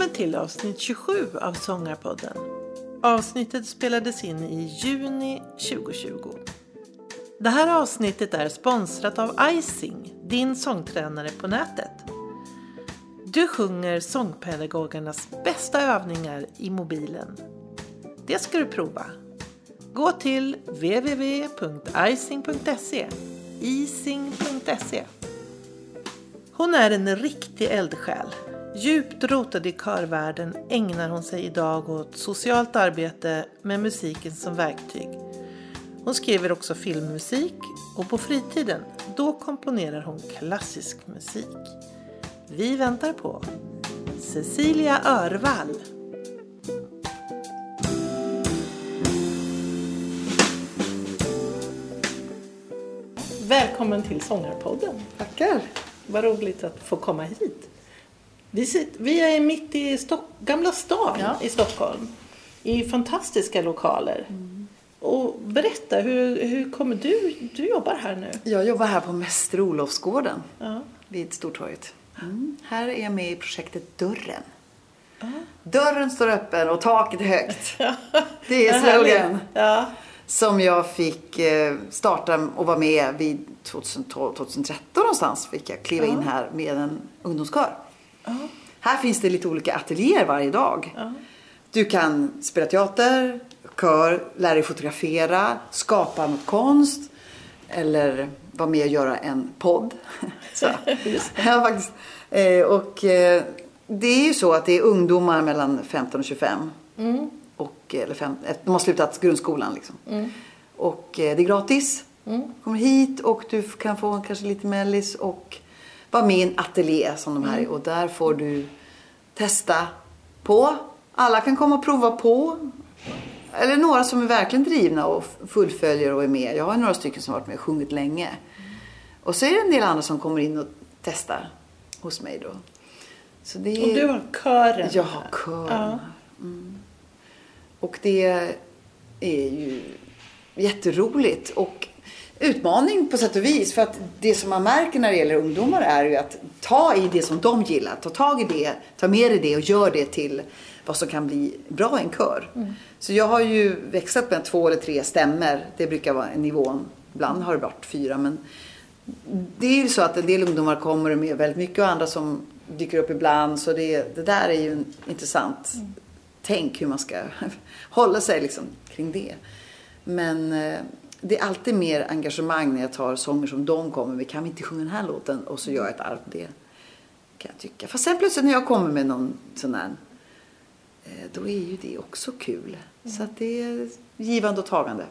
Välkommen till avsnitt 27 av Sångarpodden. Avsnittet spelades in i juni 2020. Det här avsnittet är sponsrat av Icing, din sångtränare på nätet. Du sjunger sångpedagogernas bästa övningar i mobilen. Det ska du prova. Gå till www.icing.se icing.se Hon är en riktig eldsjäl. Djupt rotad i körvärlden ägnar hon sig idag åt socialt arbete med musiken som verktyg. Hon skriver också filmmusik och på fritiden då komponerar hon klassisk musik. Vi väntar på Cecilia Örvall. Välkommen till Sångarpodden. Tackar. Vad roligt att få komma hit. Vi, sitter, vi är mitt i Stock, Gamla stan Ja. i Stockholm. I fantastiska lokaler. Och berätta, hur, hur kommer du, du jobbar här nu? Jag jobbar här på Mäster Olofsgården Ja. vid Stortorget. Mm. Här är jag med i projektet Dörren. Dörren står öppen och taket är högt. Det är slogan Ja. som jag fick eh, starta och vara med vid 2012, 2013 någonstans. Fick jag kliva in här med en ungdomskör. Här finns det lite olika ateljéer varje dag. Du kan spela teater, kör, lära dig fotografera, skapa något konst eller vara med och göra en podd. Så. ja, faktiskt. Eh, och eh, det är ju så att det är ungdomar mellan 15 och 25. Och, eller fem, eh, de har slutat grundskolan liksom. Och eh, det är gratis. Kommer hit och du kan få kanske lite mellis och vara med i en ateljé som de här är. Och där får du testa på. Alla kan komma och prova på. Eller några som är verkligen drivna och fullföljer och är med. Jag har några stycken som har varit med och sjungit länge. Och så är det en del andra som kommer in och testar hos mig då. Så det är... Och du har kören. Jag har kören. Ja. Och det är ju jätteroligt och utmaning på sätt och vis. För att det som man märker när det gäller ungdomar är ju att ta i det som de gillar. Ta tag i det, ta med dig det och gör det till vad som kan bli bra i en kör. Så jag har ju växlat med två eller tre stämmer. Det brukar vara nivån. Ibland har det varit fyra men det är ju så att en del ungdomar kommer med väldigt mycket och andra som dyker upp ibland. Så det, det där är ju en intressant tänk hur man ska hålla sig liksom kring det. Men eh, det är alltid mer engagemang när jag tar sånger som de kommer med. Kan vi inte sjunga den här låten? Och så gör jag ett arv på det. Kan jag tycka. Fast sen plötsligt när jag kommer med någon sån här. eh, Då är ju det också kul. Så att det är givande och tagande.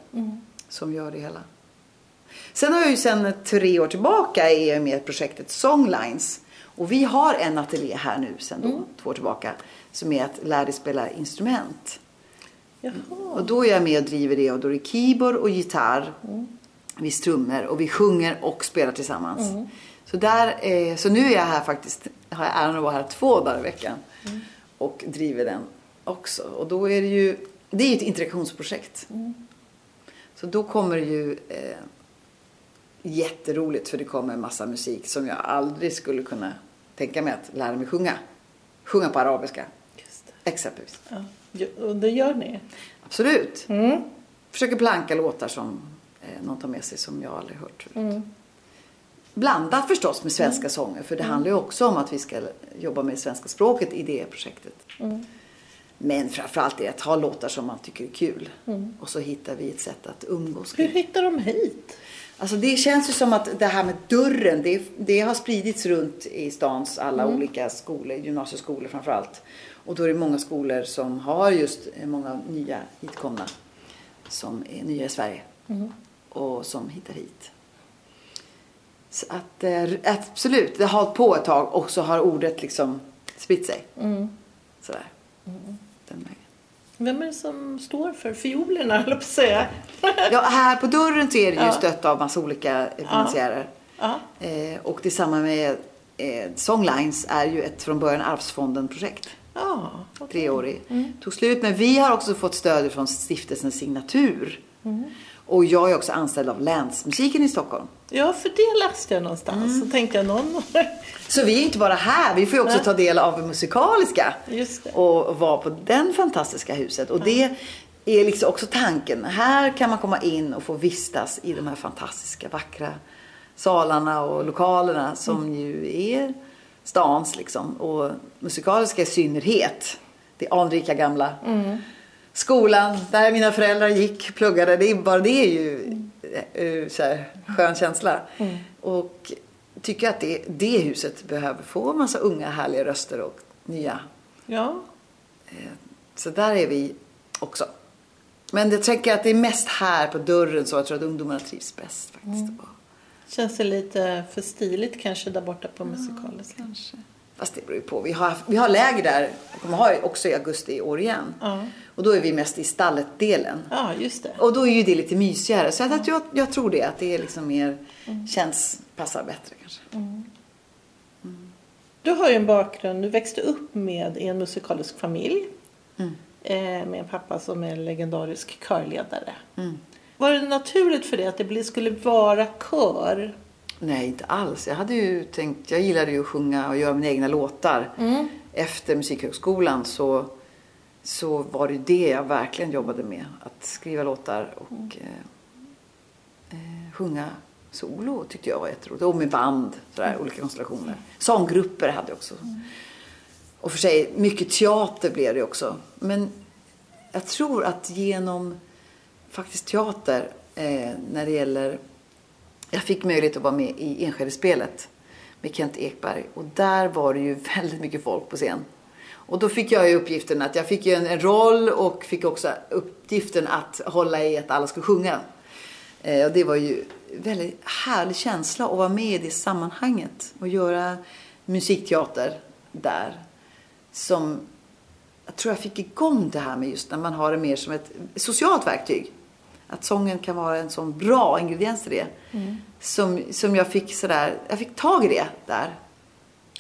Som gör det hela. Sen har jag ju sen tre år tillbaka är jag med i projektet Songlines. Och vi har en ateljé här nu sen då, två år tillbaka. Som är att lära dig spela instrument. Jaha. Och då är jag med och driver det och då är det keyboard och gitarr. Vi strummor och vi sjunger och spelar tillsammans. Så, där, eh, så nu är jag här faktiskt, har jag äran att vara här två dagar i veckan. Och driver den också. Och då är det ju, det är ju ett interaktionsprojekt. Så då kommer det ju eh, jätteroligt för det kommer en massa musik som jag aldrig skulle kunna tänka mig att lära mig sjunga. Sjunga på arabiska, exempelvis. Ja. Och det gör ni? Absolut. Mm. Försöker planka låtar som eh, någon tar med sig som jag aldrig hört förut. Mm. Blandat förstås med svenska sånger för det handlar ju också om att vi ska jobba med svenska språket i det projektet. Mm. Men framförallt är att ha låtar som man tycker är kul. Och så hittar vi ett sätt att umgås Hur hittar de hit? Alltså det känns ju som att det här med dörren, det, det har spridits runt i stans alla olika skolor, gymnasieskolor framförallt. Och då är det många skolor som har just många nya hitkomna som är nya i Sverige och som hittar hit. Så att eh, absolut, det har hållit på ett tag och så har ordet liksom spritt sig. Sådär. Den vägen. Vem är det som står för fiolerna, höll jag på att säga? Ja, här på dörren så är det ju Ja. stött av massa olika finansiärer. Ja. Eh, och det samma med eh, Songlines är ju ett från början Arvsfonden-projekt. Ja, okej. Treårig. Tog slut. Men vi har också fått stöd från stiftelsen Signatur. Och jag är också anställd av Länsmusiken i Stockholm. Ja, för det läste jag någonstans. Mm. Så tänkte jag någon... Så vi är inte bara här, vi får ju också Nej. ta del av musikaliska. Och vara på den fantastiska huset. Och det är liksom också tanken. Här kan man komma in och få vistas i de här fantastiska vackra salarna och lokalerna som Mm. ju är stans liksom. Och musikaliska i synnerhet. Det anrika gamla. Mm. Skolan där mina föräldrar gick, pluggade. Det är, bara det är ju eh, så här, skön känsla. Mm. Och tycker att det, det huset behöver få en massa unga härliga röster och nya. Ja, Så där är vi också. Men jag tänker att det är mest här på dörren så jag tror att ungdomarna trivs bäst faktiskt. Känns det lite för stiligt kanske där borta på musikaliska. Kanske. Fast det beror ju på. Vi har, vi har läger där och kommer ha också i augusti i år igen. Ja. Och då är vi mest i stallet-delen. Ja, just det. Och då är ju det lite mysigare. Så att jag, jag tror det. Att det är liksom mer, känns, passar bättre kanske. Du har ju en bakgrund, du växte upp med i en musikalisk familj. Mm. Eh, med en pappa som är legendarisk körledare. Mm. Var det naturligt för dig att det skulle vara kör? Nej, inte alls. Jag hade ju tänkt, jag gillade ju att sjunga och göra mina egna låtar. Efter Musikhögskolan så, så var det ju det jag verkligen jobbade med. Att skriva låtar och eh, eh, sjunga solo tyckte jag var jätteroligt. Och med band, sådär, olika konstellationer. Sånggrupper hade jag också. Och för sig, mycket teater blev det också. Men jag tror att genom faktiskt teater eh, när det gäller jag fick möjlighet att vara med i Enskedespelet med Kent Ekberg. Och där var det ju väldigt mycket folk på scen. Och då fick jag ju uppgiften att jag fick ju en, en roll och fick också uppgiften att hålla i att alla skulle sjunga. Eh, och det var ju en väldigt härlig känsla att vara med i det sammanhanget och göra musikteater där. Som jag tror jag fick igång det här med just när man har det mer som ett socialt verktyg. Att sången kan vara en sån bra ingrediens till det. Som, som jag fick sådär, jag fick tag i det där.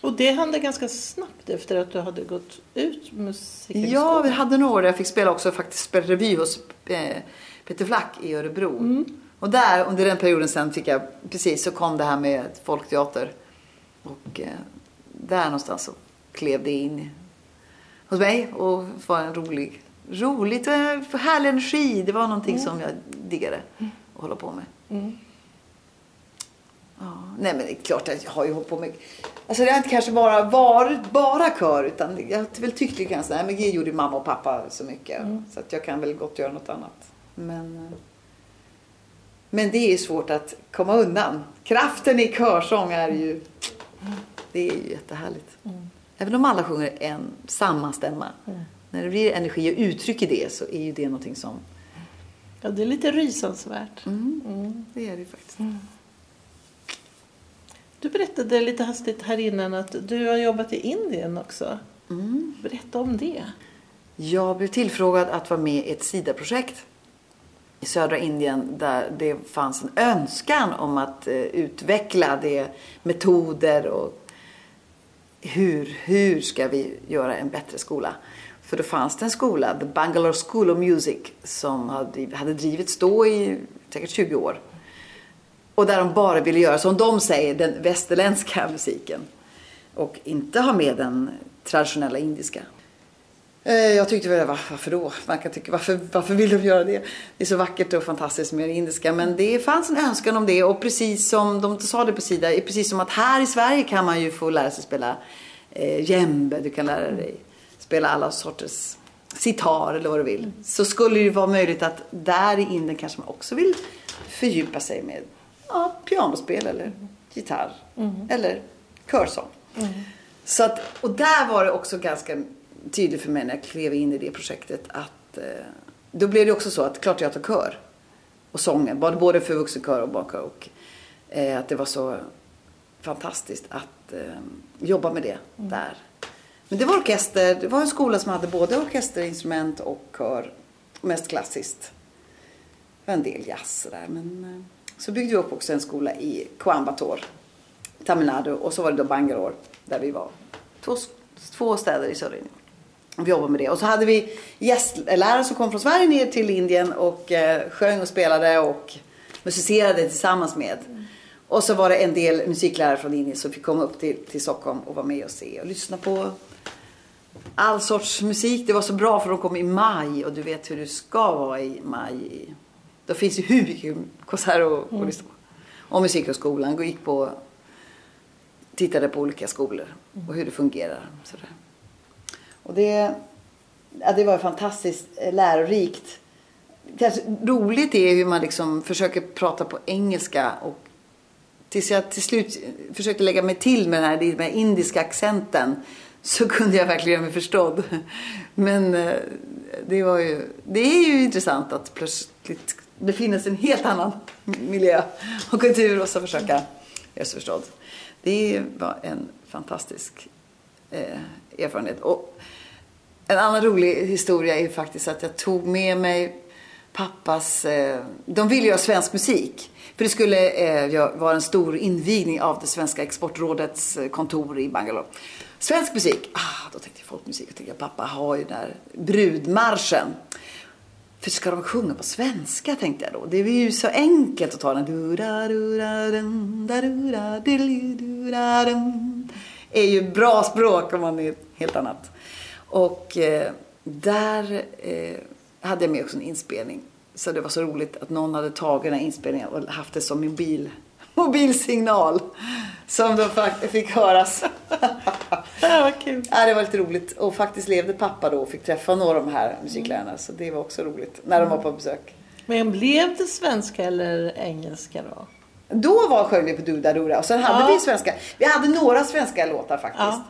Och det hände ganska snabbt efter att du hade gått ut musikhögskolan. Ja, vi hade några år där jag fick spela också faktiskt spela revy hos eh, Peter Flack i Örebro. Och där under den perioden sen fick jag, precis så kom det här med folkteater. Och eh, där någonstans så klev det in hos mig och var en rolig, roligt och härlig energi. Det var någonting som jag diggade att hålla på med. Ja, nej men det är klart att jag har ju hållit på med... Alltså det har inte kanske bara varit bara kör utan jag har väl tyckt lite grann men det gjorde mamma och pappa så mycket. Så att jag kan väl gott göra något annat. Men, eh, men det är svårt att komma undan. Kraften i körsång är ju... Det är ju jättehärligt. Även om alla sjunger en samma stämma. När det blir energi och uttryck i det så är ju det någonting som... Ja, det är lite rysansvärt. Mm. Det är det faktiskt. Du berättade lite hastigt här innan att du har jobbat i Indien också. Mm. Berätta om det. Jag blev tillfrågad att vara med i ett SIDA-projekt i södra Indien där det fanns en önskan om att eh, utveckla det metoder och hur, hur ska vi göra en bättre skola? För då fanns det en skola, The Bangalore School of Music, som hade, hade drivits då i säkert 20 år. Och där de bara ville göra, som de säger, den västerländska musiken. Och inte ha med den traditionella indiska. Eh, jag tyckte väl, varför då? Man kan tycka, varför, varför vill de göra det? Det är så vackert och fantastiskt med det indiska. Men det fanns en önskan om det. Och precis som de sa det på Sida, precis som att här i Sverige kan man ju få lära sig spela eh, djembe. Du kan lära dig spela alla sorters sitar eller vad du vill. Så skulle det vara möjligt att där i Indien kanske man också vill fördjupa sig med ja, pianospel eller gitarr. Eller körsång. Så att, och där var det också ganska tydligt för mig när jag klev in i det projektet att eh, då blev det också så att klart jag tar kör och sången, både- för vuxenkör och barnkör. Och eh, att det var så fantastiskt att eh, jobba med det där. Men det var orkester, det var en skola som hade både orkesterinstrument och kör, mest klassiskt. Det var en del jazz där, men eh, så byggde vi upp också en skola i Coimbatore, Taminado och så var det då Bangalore där vi var. Två, två städer i södra Indien. Vi jobbade med det. Och så hade vi gästlärare som kom från Sverige ner till Indien och eh, sjöng och spelade och musicerade tillsammans med. Och så var det en del musiklärare från Indien som fick komma upp till, till Stockholm och vara med och se och lyssna på all sorts musik. Det var så bra för de kom i maj och du vet hur det ska vara i maj. Då finns ju hur mycket konserter att, att lyssna på. Och Musikhögskolan gick på tittade på olika skolor och hur det fungerar. Sådär. Och det, ja, det var fantastiskt eh, lärorikt. Kanske roligt är hur man liksom försöker prata på engelska och tills jag till slut försökte lägga mig till med den här, med indiska accenten så kunde jag verkligen göra mig förstådd. Men eh, det var ju, det är ju intressant att plötsligt befinna sig i en helt annan miljö och kultur och så försöka göra sig förstådd. Det var en fantastisk eh, erfarenhet. Och en annan rolig historia är faktiskt att jag tog med mig pappas... Eh, de ville göra svensk musik. För det skulle eh, vara en stor invigning av det svenska exportrådets eh, kontor i Bangalore. Svensk musik, ah, då tänkte jag folkmusik. Jag tänkte pappa har ju den där brudmarschen. För ska de sjunga på svenska tänkte jag då. Det är ju så enkelt att ta den. Det är ju bra språk om man är helt annat. Och eh, där eh, hade jag med också en inspelning. Så det var så roligt att någon hade tagit den här inspelningen och haft det som mobil, mobilsignal. Som då fick höras. det var kul. Ja, det var lite roligt. Och faktiskt levde pappa då och fick träffa några av de här musiklärarna. Så det var också roligt när de var på besök. Men blev det svenska eller engelska då? Då var sjöng vi på Duda Och sen hade ja. vi svenska. Vi hade några svenska låtar faktiskt.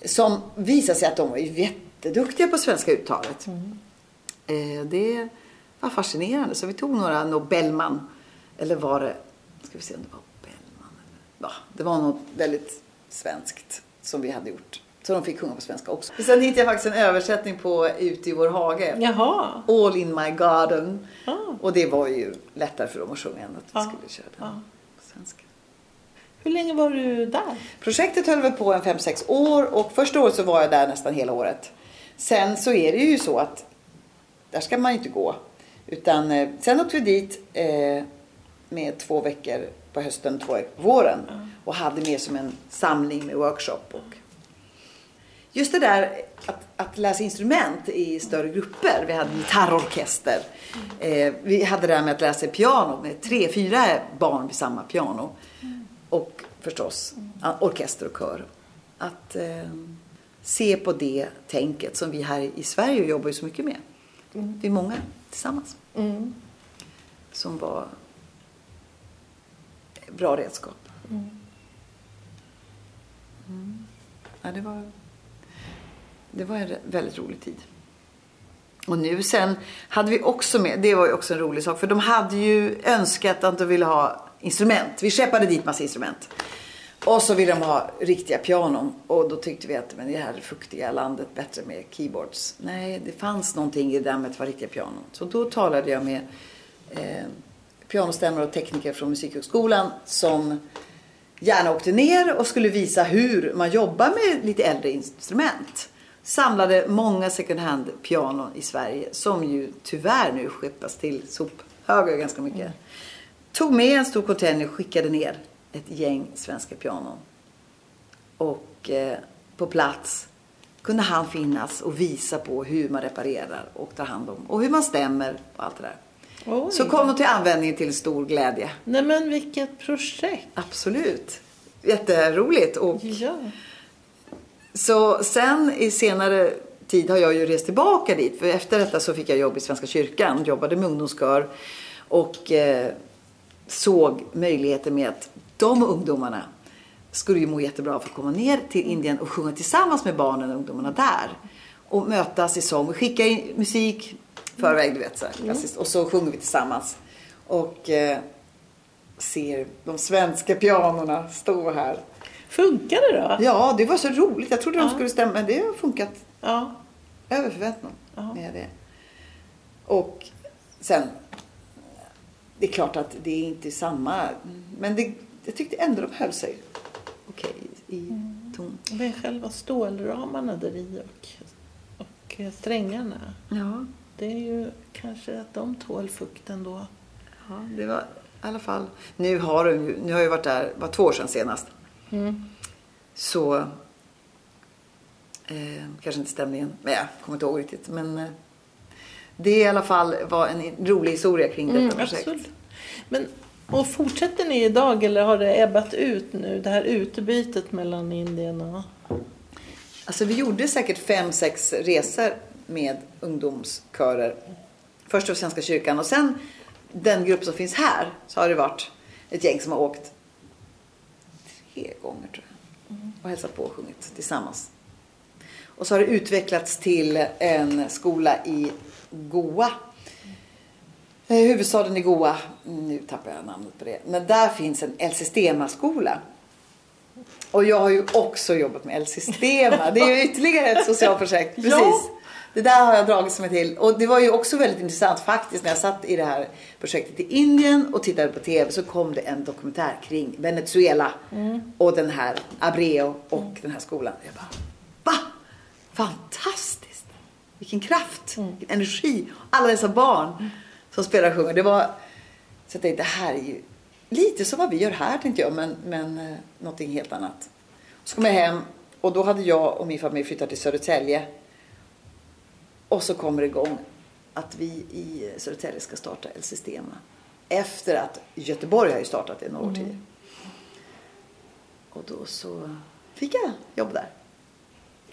Ja. Som visade sig att de var jätteduktiga på svenska uttalet. Mm. Eh, det var fascinerande. Så vi tog några Nobelman. Eller var det, ska vi se om det var Bellman. Ja, det var något väldigt svenskt som vi hade gjort. Så de fick sjunga på svenska också. Sen hittade jag faktiskt en översättning på Ut i vår hage. Jaha. All in my garden. Ah. Och det var ju lättare för dem att sjunga än att vi ah. skulle köra den ah. på svenska. Hur länge var du där? Projektet höll väl på en 5-6 år och första året så var jag där nästan hela året. Sen så är det ju så att där ska man ju inte gå. Utan eh, sen åkte vi dit eh, med två veckor på hösten, två veckor på våren. Mm. Och hade med som en samling med workshop. Och just det där att, att läsa instrument i större grupper. Vi hade gitarrorkester. Eh, vi hade det där med att läsa piano med tre, fyra barn vid samma piano. Och förstås orkester och kör. Att eh, se på det tänket som vi här i Sverige jobbar ju så mycket med. Mm. Vi är många tillsammans. Mm. Som var bra redskap. Mm. Mm. Ja, det, var, det var en väldigt rolig tid. Och nu sen hade vi också med, det var ju också en rolig sak, för de hade ju önskat att de ville ha instrument. Vi skeppade dit massa instrument. Och så ville de ha riktiga pianon. Och då tyckte vi att men i det här fuktiga landet bättre med keyboards. Nej, det fanns någonting i det där med att vara riktiga pianon. Så då talade jag med eh, pianostämmare och tekniker från Musikhögskolan som gärna åkte ner och skulle visa hur man jobbar med lite äldre instrument. Samlade många second hand pianon i Sverige som ju tyvärr nu skeppas till sophögar ganska mycket. Mm. Tog med en stor container och skickade ner ett gäng svenska pianon. Och eh, på plats kunde han finnas och visa på hur man reparerar och tar hand om och hur man stämmer och allt det där. Oj. Så kom de till användning till stor glädje. Nej men vilket projekt. Absolut. Jätteroligt. Och ja. Så sen i senare tid har jag ju rest tillbaka dit. För efter detta så fick jag jobb i Svenska kyrkan. Jobbade med ungdomskör. Och eh, såg möjligheter med att de ungdomarna skulle ju må jättebra av att komma ner till Indien och sjunga tillsammans med barnen och ungdomarna där. Och mötas i sång. Vi skickar in musik förväg, du vet så här, klassiskt. Och så sjunger vi tillsammans. Och eh, ser de svenska pianorna stå här. Funkar det då? Ja, det var så roligt. Jag trodde ja. de skulle stämma, men det har funkat ja. över förväntan. Ja. Med det. Och sen, det är klart att det är inte samma, men det, jag tyckte ändå de höll sig okej okay, i mm. ton. Men själva stålramarna där i och, och strängarna. Ja, Det är ju kanske att de tål fukten då. ja det var i alla fall. Nu har de ju, nu har jag varit där, var två år sedan senast. Mm. Så eh, kanske inte stämningen, men jag kommer inte ihåg riktigt. Men eh, det i alla fall var en rolig historia kring detta Mm, projekt. absolut. Men, och fortsätter ni idag eller har det ebbat ut nu? Det här utbytet mellan Indien och... Alltså vi gjorde säkert fem, sex resor med ungdomskörer. Först till Svenska kyrkan och sen den grupp som finns här så har det varit ett gäng som har åkt tre gånger tror jag. Och hälsat på och sjungit tillsammans. Och så har det utvecklats till en skola i Goa. Eh, Huvudstaden i Goa. Nu tappar jag namnet på det. Men där finns en El Sistema-skola. Och jag har ju också jobbat med El Sistema. Det är ju ytterligare ett socialt projekt. Precis. Ja. Det där har jag dragit mig till. Och det var ju också väldigt intressant faktiskt när jag satt i det här projektet i Indien och tittade på TV så kom det en dokumentär kring Venezuela och den här Abreu och den här skolan. Jag bara, va? Fantastiskt! Vilken kraft, vilken energi. Alla dessa barn som spelar och sjunger. Det var, så jag tänkte, det här är ju lite som vad vi gör här tänkte jag, men, men eh, någonting helt annat. Så kom jag hem och då hade jag och min familj flyttat till Södertälje. Och så kommer det igång att vi i Södertälje ska starta El Sistema. Efter att Göteborg har ju startat det några år tidigare. Och då så fick jag jobb där.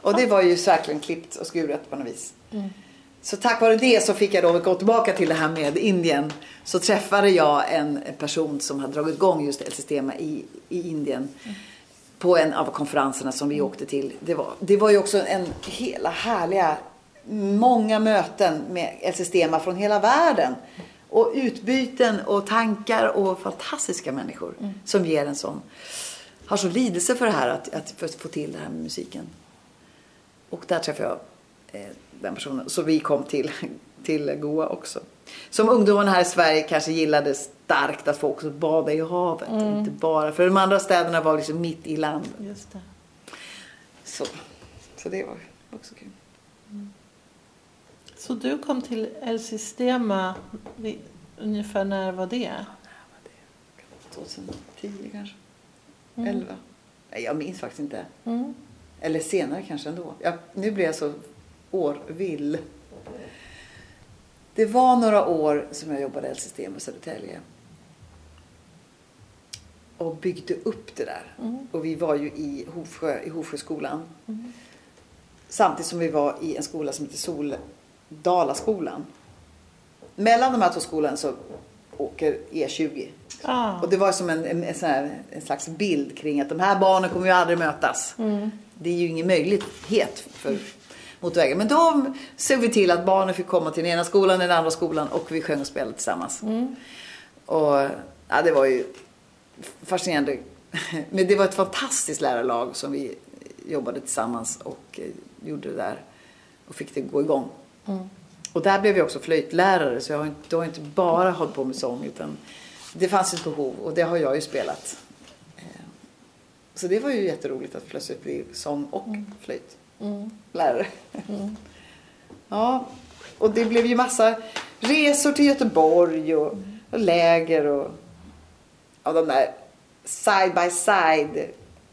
Och det var ju verkligen klippt och skuret på något vis. Så tack vare det så fick jag då gå tillbaka till det här med Indien. Så träffade jag en person som hade dragit igång just El Sistema i, i Indien. På en av konferenserna som vi åkte till. Det var, det var ju också en hela härliga, många möten med El Sistema från hela världen. Och utbyten och tankar och fantastiska människor som ger en sån, har så lidelse för det här att, att för att få till det här med musiken. Och där träffade jag den personen. Så vi kom till, till Goa också. Som ungdomarna här i Sverige kanske gillade starkt att få också bada i havet. Inte bara, för de andra städerna var liksom mitt i landet. Just det. Så, så det var också kul. Så du kom till El Sistema, ungefär när var det? 2010 kanske? 11? Nej, jag minns faktiskt inte. Mm. Eller senare kanske ändå. Jag, nu blir jag så årvill. Det var några år som jag jobbade i El-system i Södertälje. Och byggde upp det där. Och vi var ju i Hovsjö, i Hovsjöskolan. Samtidigt som vi var i en skola som heter Soldalaskolan. Mellan de här två skolorna så åker E20. Ah. Och det var som en, en, en, här, en slags bild kring att de här barnen kommer ju aldrig mötas. Det är ju ingen möjlighet för motorvägen. Men då såg vi till att barnen fick komma till den ena skolan, den andra skolan och vi sjöng och spelade tillsammans. Och ja, det var ju fascinerande. Men det var ett fantastiskt lärarlag som vi jobbade tillsammans och eh, gjorde det där och fick det gå igång. Och där blev jag också flöjtlärare så jag har inte, har inte bara hållit på med sång utan det fanns ett behov och det har jag ju spelat. Eh, Så det var ju jätteroligt att plötsligt bli sång och flöjtlärare. Ja, och det blev ju massa resor till Göteborg och, och läger och, och de där side by side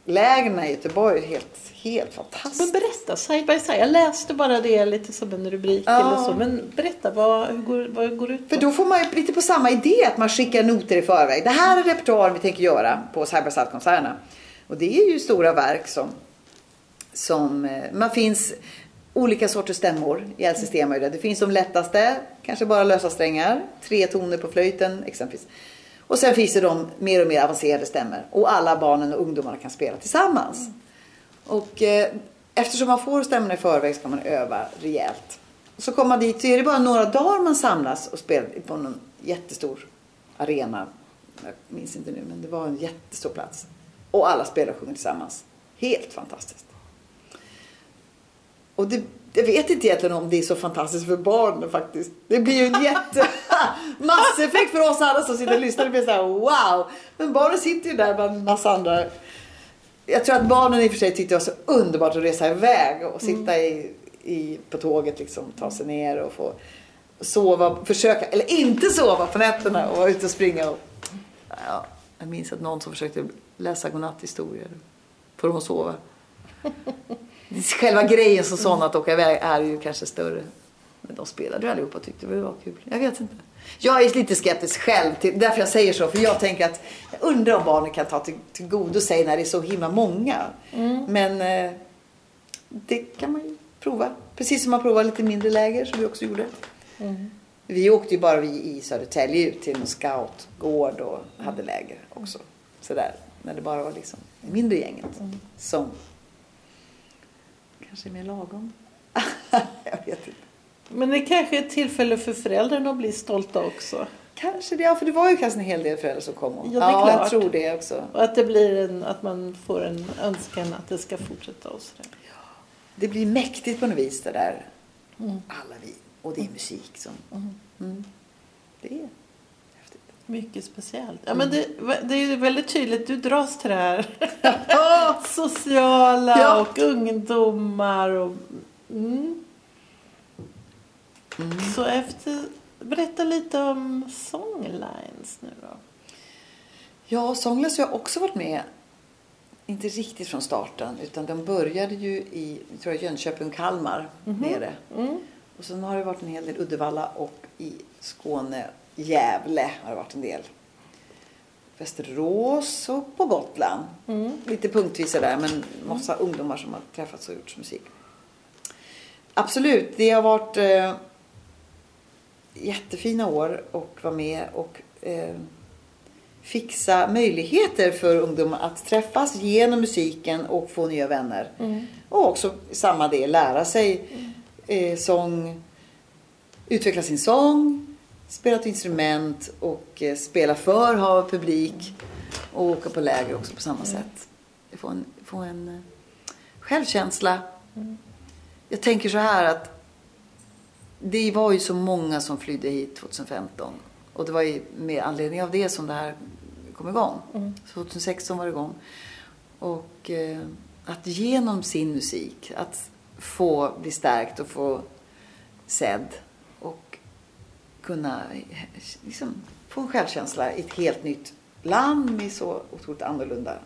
lägren i Göteborg är helt, helt Men fantastiskt. berätta, side by side. Jag läste bara det lite som en rubrik Ja. eller så. Men berätta, vad, hur går, vad går det ut på? För då får man ju lite på samma idé att man skickar noter i förväg. Det här är repertoaren vi tänker göra på Side by Side-konserterna. Och det är ju stora verk som, som eh, man finns olika sorters stämmor i El Sistema. Det finns de lättaste, kanske bara lösa strängar, tre toner på flöjten exempelvis. Och sen finns det de mer och mer avancerade stämmor. Och alla barnen och ungdomarna kan spela tillsammans. Och eh, eftersom man får stämmorna i förväg ska man öva rejält. Så kommer man dit så är det bara några dagar man samlas och spelar på någon jättestor arena. Jag minns inte nu men det var en jättestor plats. Och alla spelar och sjunger tillsammans. Helt fantastiskt. Och det, jag vet inte egentligen om det är så fantastiskt för barnen faktiskt. Det blir ju en jätte masseffekt för oss alla som sitter och lyssnar. Det blir så här wow. Men barnen sitter ju där bland en massa andra. Jag tror att barnen i och för sig tyckte det var så underbart att resa iväg och sitta i, i, på tåget liksom. Ta sig ner och få sova, försöka, eller inte sova på nätterna och vara ute och springa. Och, ja, jag minns att någon som försökte läsa godnatthistorier. Få dem att sova. Själva grejen som sån att åka iväg är ju kanske större. Men de spelade ju allihopa och tyckte det var kul. Jag vet inte. Jag är lite skeptisk själv, till, därför jag säger så. För jag tänker att jag undrar om barnen kan ta till, till godo sig när det är så himla många. Mm. Men eh, det kan man ju prova. Precis som man provar lite mindre läger som vi också gjorde. Mm. Vi åkte ju bara vi i Södertälje ut till en scoutgård och hade läger också. Sådär. När det bara var liksom mindre gänget Mm. som kanske mer lagom. jag vet inte. Men det kanske är ett tillfälle för föräldrarna att bli stolta också. Kanske det, ja, för det var ju kanske en hel del föräldrar som kom. Och, Ja, det är jag klart. tror det också. Och att det blir en, att man får en önskan att det ska fortsätta och sådär. Det blir mäktigt på något vis det där. Mm. Alla vi. Och det är musik som... Mm. Det är. Mycket speciellt. Ja, men det, det är väldigt tydligt, du dras till det här. Sociala Ja. och ungdomar och... Mm. Så efter... Berätta lite om Songlines nu då. Ja, Songless har jag också varit med. Inte riktigt från starten. Utan de började ju i tror jag, Jönköping och Kalmar. Nere. Mm. Och sen har det varit en hel del Uddevalla och i Skåne, Gävle har det varit en del. Västerås och på Gotland. Lite punktvisa där men massa ungdomar som har träffats och gjort musik. Absolut, det har varit eh, jättefina år och vara med och eh, fixa möjligheter för ungdomar att träffas genom musiken och få nya vänner. Och också samma del lära sig eh, sång, utveckla sin sång, spela ett instrument och eh, spela för, ha publik och åka på läger också på samma sätt. Få en, få en eh, självkänsla. Jag tänker så här att det var ju så många som flydde hit 2015. Och det var ju med anledning av det som det här kom igång. 2016 var det igång. Och eh, att genom sin musik, att få bli stärkt och få sedd kunna liksom, få en självkänsla i ett helt nytt land med så otroligt annorlunda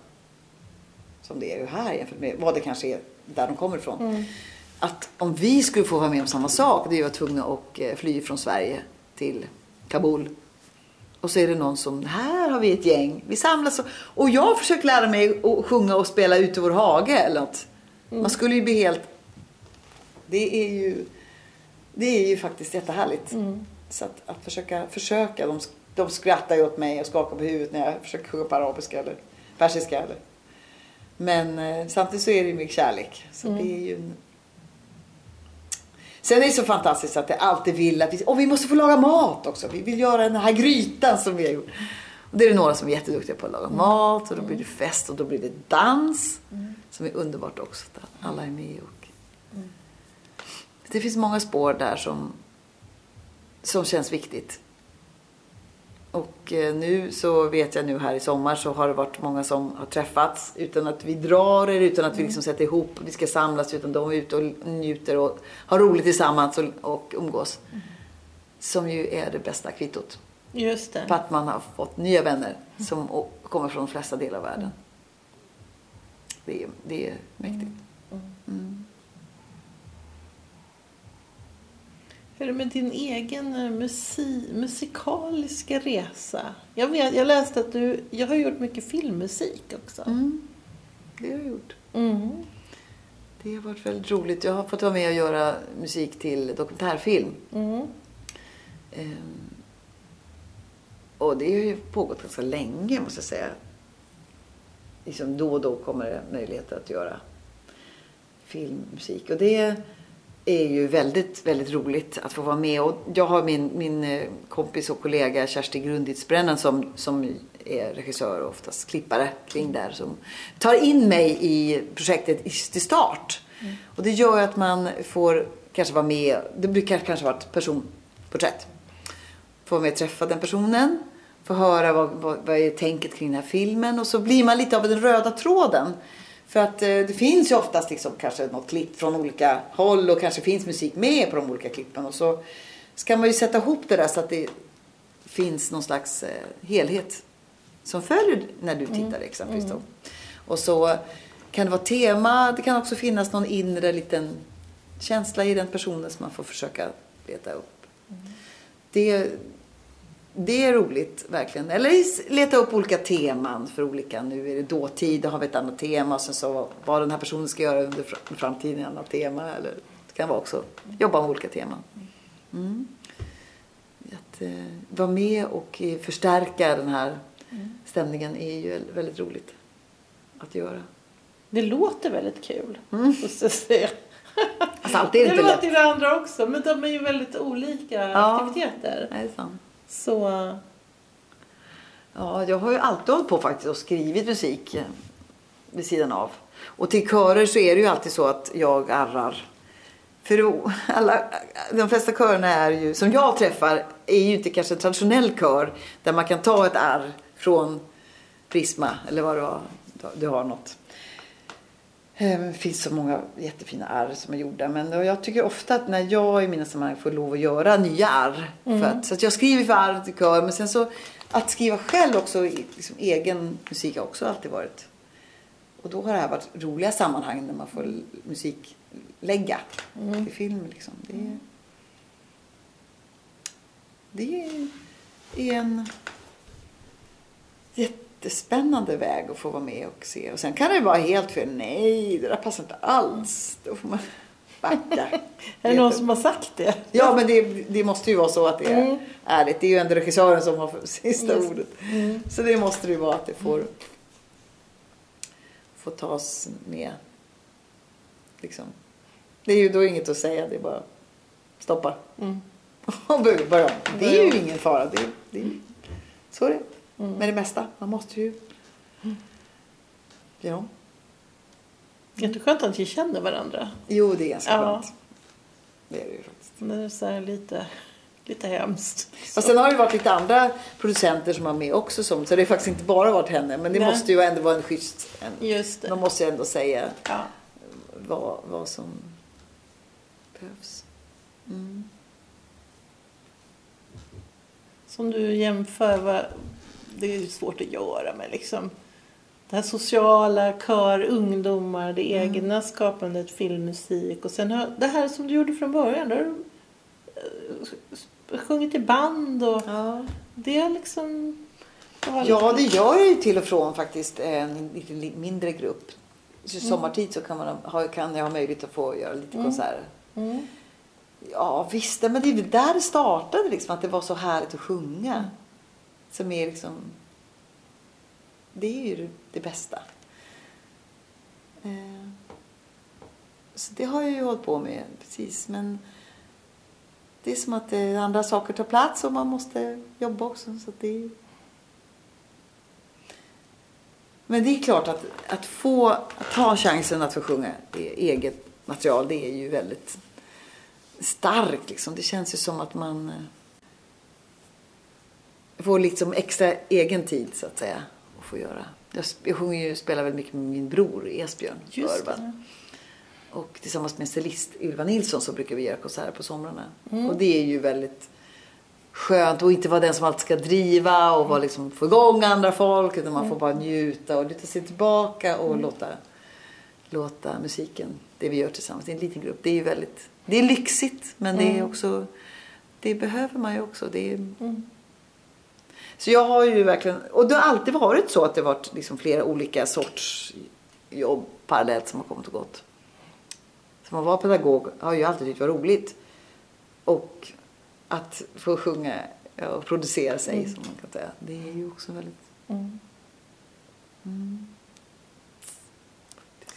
som det är ju här jämfört med vad det kanske är där de kommer ifrån. Att om vi skulle få vara med om samma sak, det är ju att tvungna att eh, fly från Sverige till Kabul. Och så är det någon som, här har vi ett gäng, vi samlas och, och jag har försökt lära mig att sjunga och spela ute i vår hage eller något. Man skulle ju bli helt, det är ju, det är ju faktiskt jättehärligt. Så att, att försöka, försöka, de, de skrattar ju åt mig och skakar på huvudet när jag försöker sjunga på arabiska eller persiska eller men eh, samtidigt så är det ju mycket kärlek. Så det är ju en... Sen är det så fantastiskt att det alltid vill att vi, och vi måste få laga mat också. Vi vill göra den här grytan som vi har gjort. Och det är det några som är jätteduktiga på att laga mat och då blir det fest och då blir det dans. Som är underbart också. Att alla är med och... Det finns många spår där som, som känns viktigt. Och eh, nu så vet jag nu här i sommar så har det varit många som har träffats utan att vi drar er, utan att vi liksom sätter ihop, vi ska samlas utan de är ute och njuter och har roligt tillsammans och, och umgås. Som ju är det bästa kvittot. Just På det. att man har fått nya vänner som å- kommer från de flesta delar av världen. Det är, det är mäktigt. Hur är det med din egen eh, musi musikaliska resa? Jag, vet, jag läste att du, jag har gjort mycket filmmusik också. Mm. Det har jag gjort. Mm. Det har varit väldigt roligt. Jag har fått vara med och göra musik till dokumentärfilm. Mm. Ehm, och det har ju pågått ganska länge måste jag säga. Liksom då och då kommer det möjligheter att göra filmmusik. Och det är ju väldigt, väldigt roligt att få vara med. Och jag har min, min eh, kompis och kollega Kersti Grunditsbrännan som, som är regissör och oftast klippare kring där. Som tar in mig i projektet till start. Och det gör ju att man får kanske vara med. Det brukar kanske vara ett personporträtt få vara med och träffa den personen. Få höra vad, vad, vad är tänket kring den här filmen. Och så blir man lite av den röda tråden. För att eh, det finns ju oftast liksom kanske något klipp från olika håll och kanske finns musik med på de olika klippen. Och så ska man ju sätta ihop det där så att det finns någon slags eh, helhet som följer när du tittar exempelvis. Då. Och så kan det vara tema, det kan också finnas någon inre liten känsla i den personen som man får försöka leta upp. Det, det är roligt verkligen. Eller leta upp olika teman för olika. Nu är det dåtid, då har vi ett annat tema. Och sen så vad den här personen ska göra under framtiden är ett annat tema. Eller det kan vara också jobba med olika teman. Mm. Att eh, vara med och eh, förstärka den här stämningen är ju väldigt roligt att göra. Det låter väldigt kul, mm. måste jag säga. Alltså, allt är det lätt. låter ju det andra också, men de är ju väldigt olika Ja. aktiviteter. Det är sant. Så Ja, jag har ju alltid hållit på faktiskt och skrivit musik vid sidan av. Och till körer så är det ju alltid så att jag arrar. För alla, de flesta körerna är ju, som jag träffar, är ju inte kanske en traditionell kör där man kan ta ett arr från Prisma eller vad det var. Du har något. Eh, Det finns så många jättefina arr som är gjorda. Men jag tycker ofta att när jag i mina sammanhang får lov att göra nya arr. För att, så att jag skriver för arr till kör. Men sen så att skriva själv också, i- liksom egen musik har också alltid varit. Och då har det här varit roliga sammanhang när man får musiklägga till film. Liksom. Det, det är en jättespännande väg att få vara med och se. Och sen kan det vara helt fel. Nej, det där passar inte alls. Då får man backa. är det någon som har sagt det? Ja, men det, det måste ju vara så att det är Mm. ärligt. Det är ju ändå regissören som har sista Just. ordet. Så det måste det ju vara att det får, får tas med. Liksom. Det är ju då inget att säga. Det är bara stoppa. Mm. Och börja. Det är ju ingen fara. Det, det, så är det. Med det mesta. Man måste ju... Ja. Jätteskönt att vi känner varandra. Jo, det är ganska Ja. skönt. Det är det ju faktiskt. Det är så lite, lite hemskt. Och sen har det varit lite andra producenter som har med också. Som, så det har faktiskt inte bara varit henne. Men det Nej. måste ju ändå vara en schysst... En, Just det. de måste ju ändå säga Ja. vad, vad som behövs. Mm. Som du jämför, vad, det är svårt att göra med liksom det här sociala, kör, ungdomar, det Mm. egna skapandet, filmmusik och sen har, det här som du gjorde från början. Där du eh, sjungit i band och Ja. det är liksom... har ja, det gör jag ju till och från faktiskt en lite li- mindre grupp. Så sommartid så kan, man ha, kan jag ha möjlighet att få göra lite konserter. Mm. Ja visst, men det är där det startade liksom. Att det var så härligt att sjunga. Som är liksom... Det är ju det- bästa. Eh, så det har jag ju hållit på med, precis. Men det är som att eh, andra saker tar plats och man måste jobba också. Så det är... Men det är klart att, att få att ta chansen att få sjunga eget material, det är ju väldigt starkt. Liksom. Det känns ju som att man eh, får liksom extra egen tid så att säga. Att få göra. Jag, jag sjunger ju, spelar väldigt mycket med min bror Esbjörn det. Och tillsammans med cellist Ylva Nilsson så brukar vi göra konserter på somrarna. Och det är ju väldigt skönt att inte vara den som alltid ska driva och vara liksom, få igång andra folk. Utan man får bara njuta och luta sig tillbaka och låta, låta musiken, det vi gör tillsammans i en liten grupp. Det är ju väldigt, det är lyxigt men det är också, det behöver man ju också. Det är, Så jag har ju verkligen, och det har alltid varit så att det varit liksom flera olika sorts jobb parallellt som har kommit och gått. Som att vara pedagog har ju alltid tyckt var roligt. Och att få sjunga och producera sig som man kan säga. Det är ju också väldigt... Mm.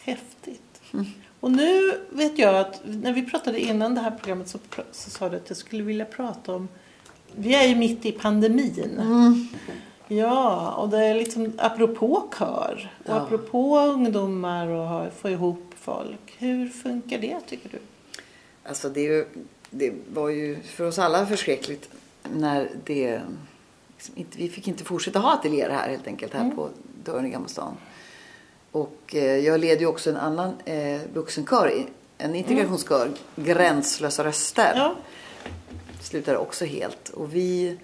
Häftigt. Och nu vet jag att när vi pratade innan det här programmet så, så sa du att jag skulle vilja prata om vi är ju mitt i pandemin. Ja, och det är liksom apropå kör och Ja. apropå ungdomar och få ihop folk. Hur funkar det tycker du? Alltså det, ju, det var ju för oss alla förskräckligt när det... Liksom inte, vi fick inte fortsätta ha ateljéer här helt enkelt, här på dörren i Gamla stan. Och eh, jag leder ju också en annan eh, vuxenkör, en integrationskör, Gränslösa röster. Ja. Slutade också helt. Och vi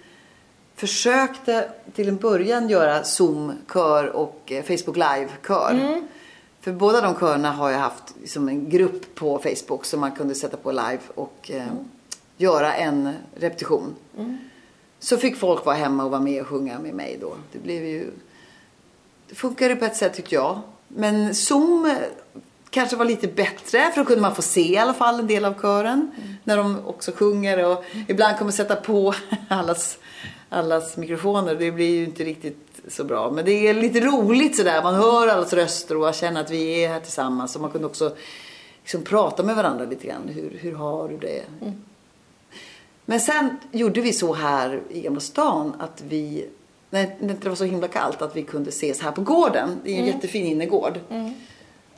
försökte till en början göra Zoom-kör och eh, Facebook Live-kör. För båda de körerna har jag haft liksom en grupp på Facebook som man kunde sätta på live och eh, göra en repetition. Så fick folk vara hemma och vara med och sjunga med mig då. Det blev ju... Det funkade på ett sätt tyckte jag. Men Zoom kanske var lite bättre för då kunde man få se i alla fall en del av kören. När de också sjunger och ibland kommer sätta på allas, allas mikrofoner. Det blir ju inte riktigt så bra. Men det är lite roligt sådär. Man hör allas röster och man känner att vi är här tillsammans. Och man kunde också liksom prata med varandra lite grann. Hur, hur har du det? Men sen gjorde vi så här i Gamla stan att vi, när det var så himla kallt, att vi kunde ses här på gården. Det är en jättefin innergård.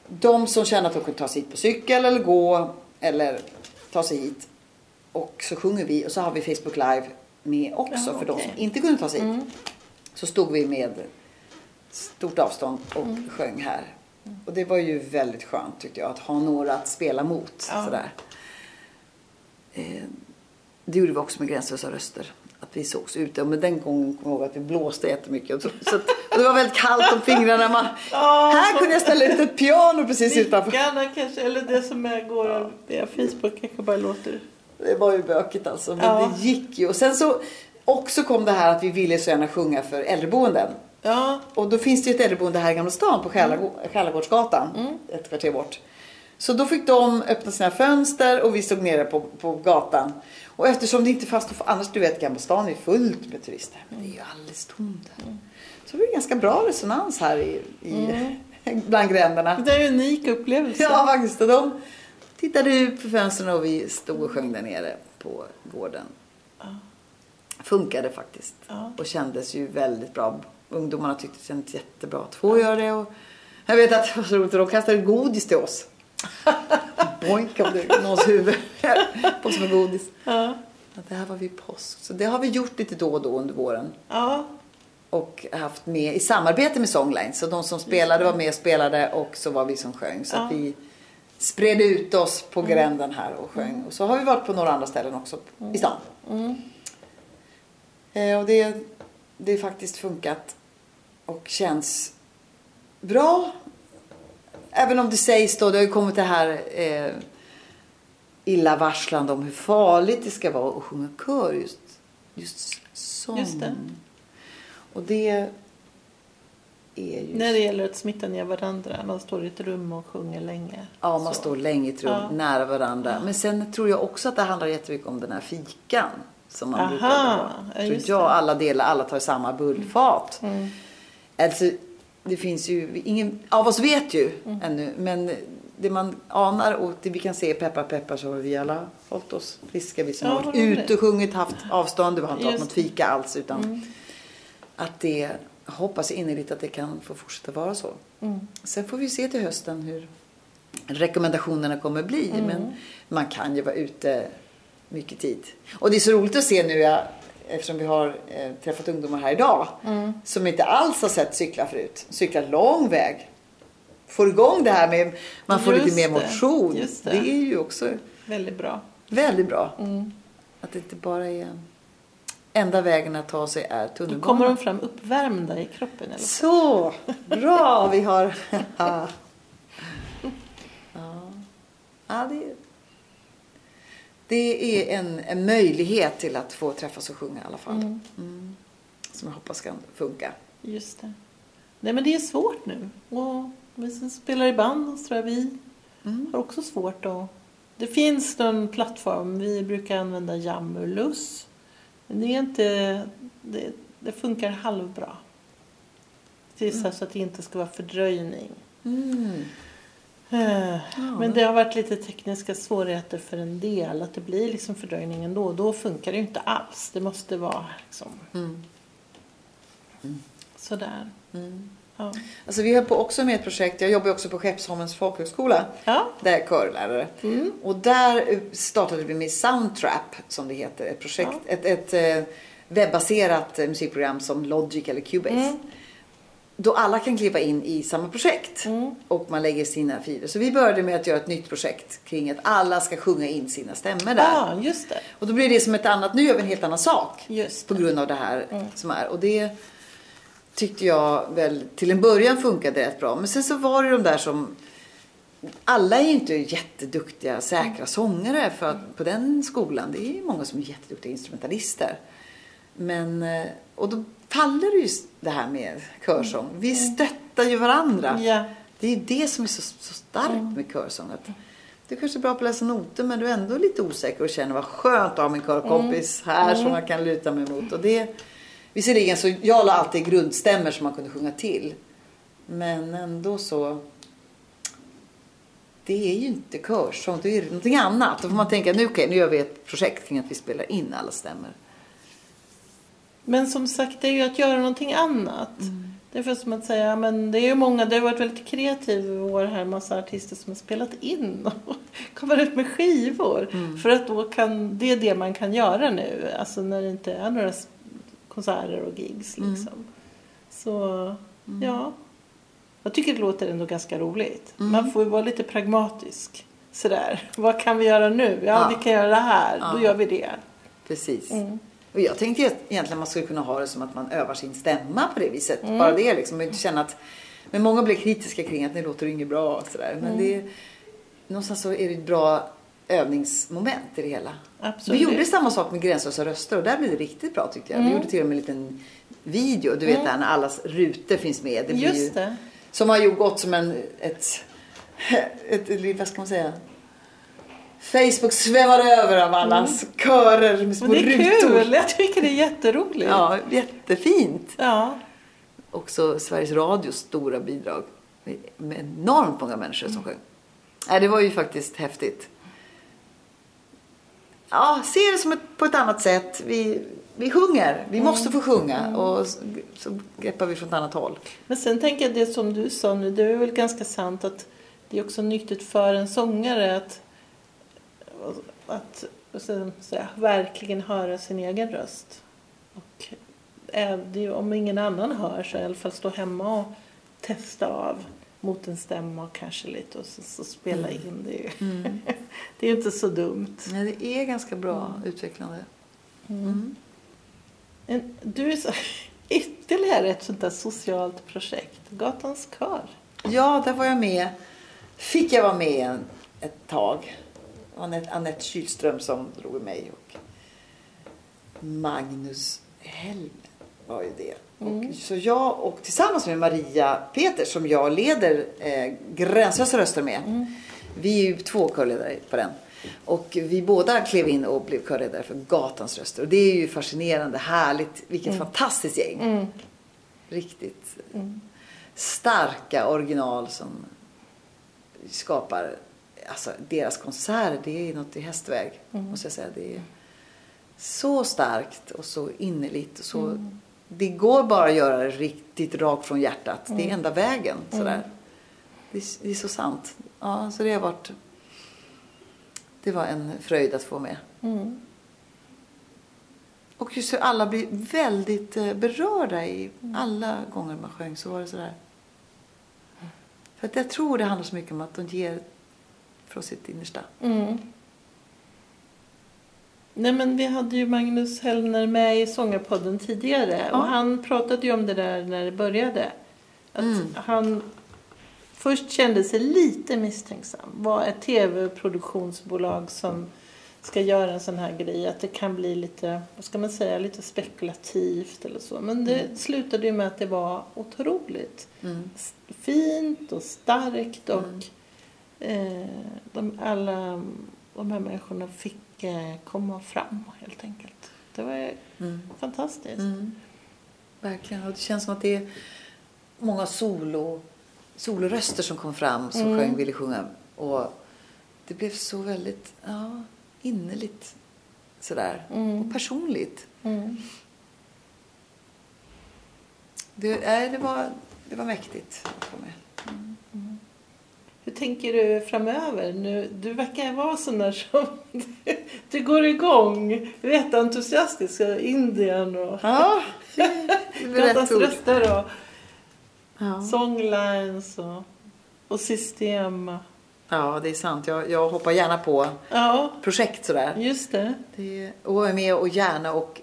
De som känner att de kunde ta sig hit på cykel eller gå eller ta sig hit. Och så sjunger vi och så har vi Facebook Live med också Ja, för de okej. som inte kunde ta sig hit. Så stod vi med stort avstånd och sjöng här. Och det var ju väldigt skönt tyckte jag att ha några att spela mot. Ja. Sådär. Eh, det gjorde vi också med Gränslösa röster. Att vi sågs ute. Men den gången kommer jag ihåg att vi blåste jättemycket. Och så, och det var väldigt kallt om fingrarna. Man, Ja, här kunde jag ställa ut ett piano precis utanför. Kanske, eller det som är, går via Facebook kanske bara låter... Det var ju bökigt alltså. Men Ja. det gick ju. Och sen så också kom det här att vi ville så gärna sjunga för äldreboenden. Ja, Och då finns det ju ett äldreboende här i Gamla stan på Själagå- Själagårdsgatan. Ett kvarter bort. Så då fick de öppna sina fönster och vi stod nere på, på gatan. Och eftersom det inte fanns, annars du vet Gamla stan är fullt med turister. Men det är ju alldeles tomt här. Så det var ganska bra resonans här i, i, bland gränderna. det är en unik upplevelse. Ja faktiskt. Och de tittade ut på fönstren och vi stod och sjöng där nere på gården. Funkade faktiskt. Och kändes ju väldigt bra. Ungdomarna tyckte det kändes jättebra att få göra det. Och jag vet att det var så roligt. De kastade godis till oss. Boink om det någons huvud. på som godis. Ja. Att det här var vid påsk. Så det har vi gjort lite då och då under våren. ja. Och haft med i samarbete med Songline. Så de som spelade var med och spelade och så var vi som sjöng. Så att Ja. vi spred ut oss på gränden här och sjöng. Och så har vi varit på några andra ställen också i stan. Eh, och det, det har faktiskt funkat och känns bra. Även om det sägs då, det har ju kommit det här eh, illavarslande om hur farligt det ska vara att sjunga kör just, just sång. Just det. Och det är ju... När det gäller att smitta ner varandra. Man står i ett rum och sjunger länge. Ja, man Så. står länge i ett rum Ja. nära varandra. Men sen tror jag också att det handlar jättemycket om den här fikan. Som man Aha, brukar ha. Tror jag alla delar, alla tar samma bullfat. Mm. Alltså, det finns ju, ingen av oss vet ju Mm. ännu. Men det man anar och det vi kan se, peppar peppar, så har vi alla hållit oss friska. Vi som Ja, har varit ute och sjungit, haft avstånd. Vi har inte haft något fika alls. Utan Mm. att det, hoppas innerligt att det kan få fortsätta vara så. Mm. Sen får vi se till hösten hur rekommendationerna kommer bli. Mm. Men man kan ju vara ute mycket tid. Och det är så roligt att se nu, ja, eftersom vi har eh, träffat ungdomar här idag, Mm. som inte alls har sett cykla förut. Cyklar lång väg. Får igång det här med, man får Just lite mer motion. det. det är ju också Väldigt bra. väldigt bra. Mm. Att det inte bara är enda vägen att ta sig är Då tunnelbanan. kommer de fram uppvärmda i kroppen. Eller? Så bra vi har. ja. ja, det, det är en, en möjlighet till att få träffas och sjunga i alla fall. Mm. Mm. Som jag hoppas kan funka. Just det. Nej men det är svårt nu. Och vi som spelar i band, så tror jag vi Mm. har också svårt att... Det finns någon plattform, vi brukar använda Jamulus. Men det är inte... Det, det funkar halvbra. Tills så att det inte ska vara fördröjning. Mm. Men det har varit lite tekniska svårigheter för en del. Att det blir liksom fördröjning ändå. Då funkar det ju inte alls. Det måste vara liksom Mm. sådär. Mm. Ja. Alltså vi har på också med ett projekt, jag jobbar också på Skeppsholmens folkhögskola. ja. Där jag är körlärare. Mm. Och där startade vi med Soundtrap som det heter. Ett projekt, ett, ett eh, webbaserat eh, musikprogram som Logic eller Cubase. Mm. Då alla kan kliva in i samma projekt. Och man lägger sina filer. Så vi började med att göra ett nytt projekt kring att alla ska sjunga in sina stämmor där. Ja, just det. Och då blir det som ett annat, nu gör vi en helt annan sak. Just På grund av det här som är. Och det tyckte jag väl till en början funkade rätt bra. Men sen så var det de där som alla är ju inte jätteduktiga, säkra sångare för att, på den skolan. Det är många som är jätteduktiga instrumentalister. Men, eh, och då faller ju det här med körsång. Vi stöttar ju varandra. Ja. Det är ju det som är så, så starkt med körsång. Att du kanske är bra på att läsa noter men du är ändå lite osäker och känner vad skönt att ha min körkompis här som jag kan luta mig mot. Och det, visserligen så jag la alltid grundstämmer som man kunde sjunga till. Men ändå så det är ju inte körsång, det är någonting annat. Då får man tänka, nu, okej, nu gör vi ett projekt kring att vi spelar in alla stämmor. Men som sagt, det är ju att göra någonting annat. Det är för som att säga, men det är ju många, det har varit väldigt kreativt i år här, massa artister som har spelat in och kommer ut med skivor. För att då kan, det är det man kan göra nu, alltså när det inte är några konserter och gigs liksom. Så, ja. Jag tycker det låter ändå ganska roligt. Man får ju vara lite pragmatisk. Sådär, vad kan vi göra nu? Ja, Ja. vi kan göra det här, då Ja. gör vi det. Precis. Och jag tänkte att egentligen man skulle kunna ha det som att man övar sin stämma på det viset. Bara det liksom. Och inte känna att... Men många blir kritiska kring att det låter inget bra och sådär. Men det är... Någonstans så är det ett bra övningsmoment i det hela. Absolut. Vi gjorde samma sak med Gränslösa röster och där blev det riktigt bra tyckte jag. Vi gjorde till och med en liten video. Du vet där när allas rutor finns med. Det blir ju, Just det. Som har ju gått som en... Ett, ett, ett, vad ska man säga? Facebook svämmar över av allas körer med små Men det är rutor. kul, jag tycker det är jätteroligt. Ja, jättefint. Ja. Också Sveriges Radios stora bidrag. Med, med enormt många människor som sjöng. Nej, det var ju faktiskt häftigt. Ja, se det som ett, på ett annat sätt. Vi, vi sjunger. Vi måste få sjunga. Och så, så greppar vi från ett annat håll. Men sen tänker jag det som du sa nu, det är väl ganska sant att det är också nyttigt för en sångare att, att ska jag säga, verkligen höra sin egen röst. Och är det, om ingen annan hör så i alla fall stå hemma och testa av mot en stämma och kanske lite och så, så spela in det. ju- det är ju inte så dumt. Nej, det är ganska bra utvecklande. En, du är så, ytterligare ett sånt där socialt projekt, Gatans kör. Ja, där var jag med. Fick jag vara med en, ett tag. Anette, Anette Kylström som drog mig och Magnus Helm var ju det. Och, så jag och tillsammans med Maria Peter som jag leder eh, Gränslösa röster med. Vi är ju två körledare på den. Och vi båda klev in och blev körledare för Gatans röster. Och det är ju fascinerande, härligt. Vilket fantastiskt gäng. Riktigt starka original som skapar alltså deras konserter. Det är något i hästväg måste jag säga. Det är så starkt och så innerligt. Och så, Det går bara att göra det riktigt rakt från hjärtat. Det är enda vägen. Sådär. Det, är, det är så sant. Ja, så det har varit det var en fröjd att få med. Och just hur alla blir väldigt eh, berörda i alla gånger man sjöng så var det sådär. För att jag tror det handlar så mycket om att de ger från sitt innersta. Mm. Nej men vi hade ju Magnus Hellner med i Sångarpodden tidigare Ja. och han pratade ju om det där när det började. Att han först kände sig lite misstänksam. Var ett tv-produktionsbolag som ska göra en sån här grej. Att det kan bli lite, vad ska man säga, lite spekulativt eller så. Men det slutade ju med att det var otroligt s- fint och starkt och eh, de, alla de här människorna fick eh, komma fram helt enkelt. Det var ju fantastiskt. Verkligen. Och det känns som att det är många solo, soloröster som kom fram som sjöng, ville sjunga. Och det blev så väldigt ja, innerligt sådär. Och personligt. Mm. Det, nej, det, var, det var mäktigt att få med. Hur tänker du framöver? Nu, du verkar vara sån där som... du går igång. Du är jätteentusiastisk. Indien och Ja, ord. röster och... Ja. Songlines och, och system. Ja, det är sant. Jag, jag hoppar gärna på Ja, projekt sådär. just det. Det, och är med och gärna och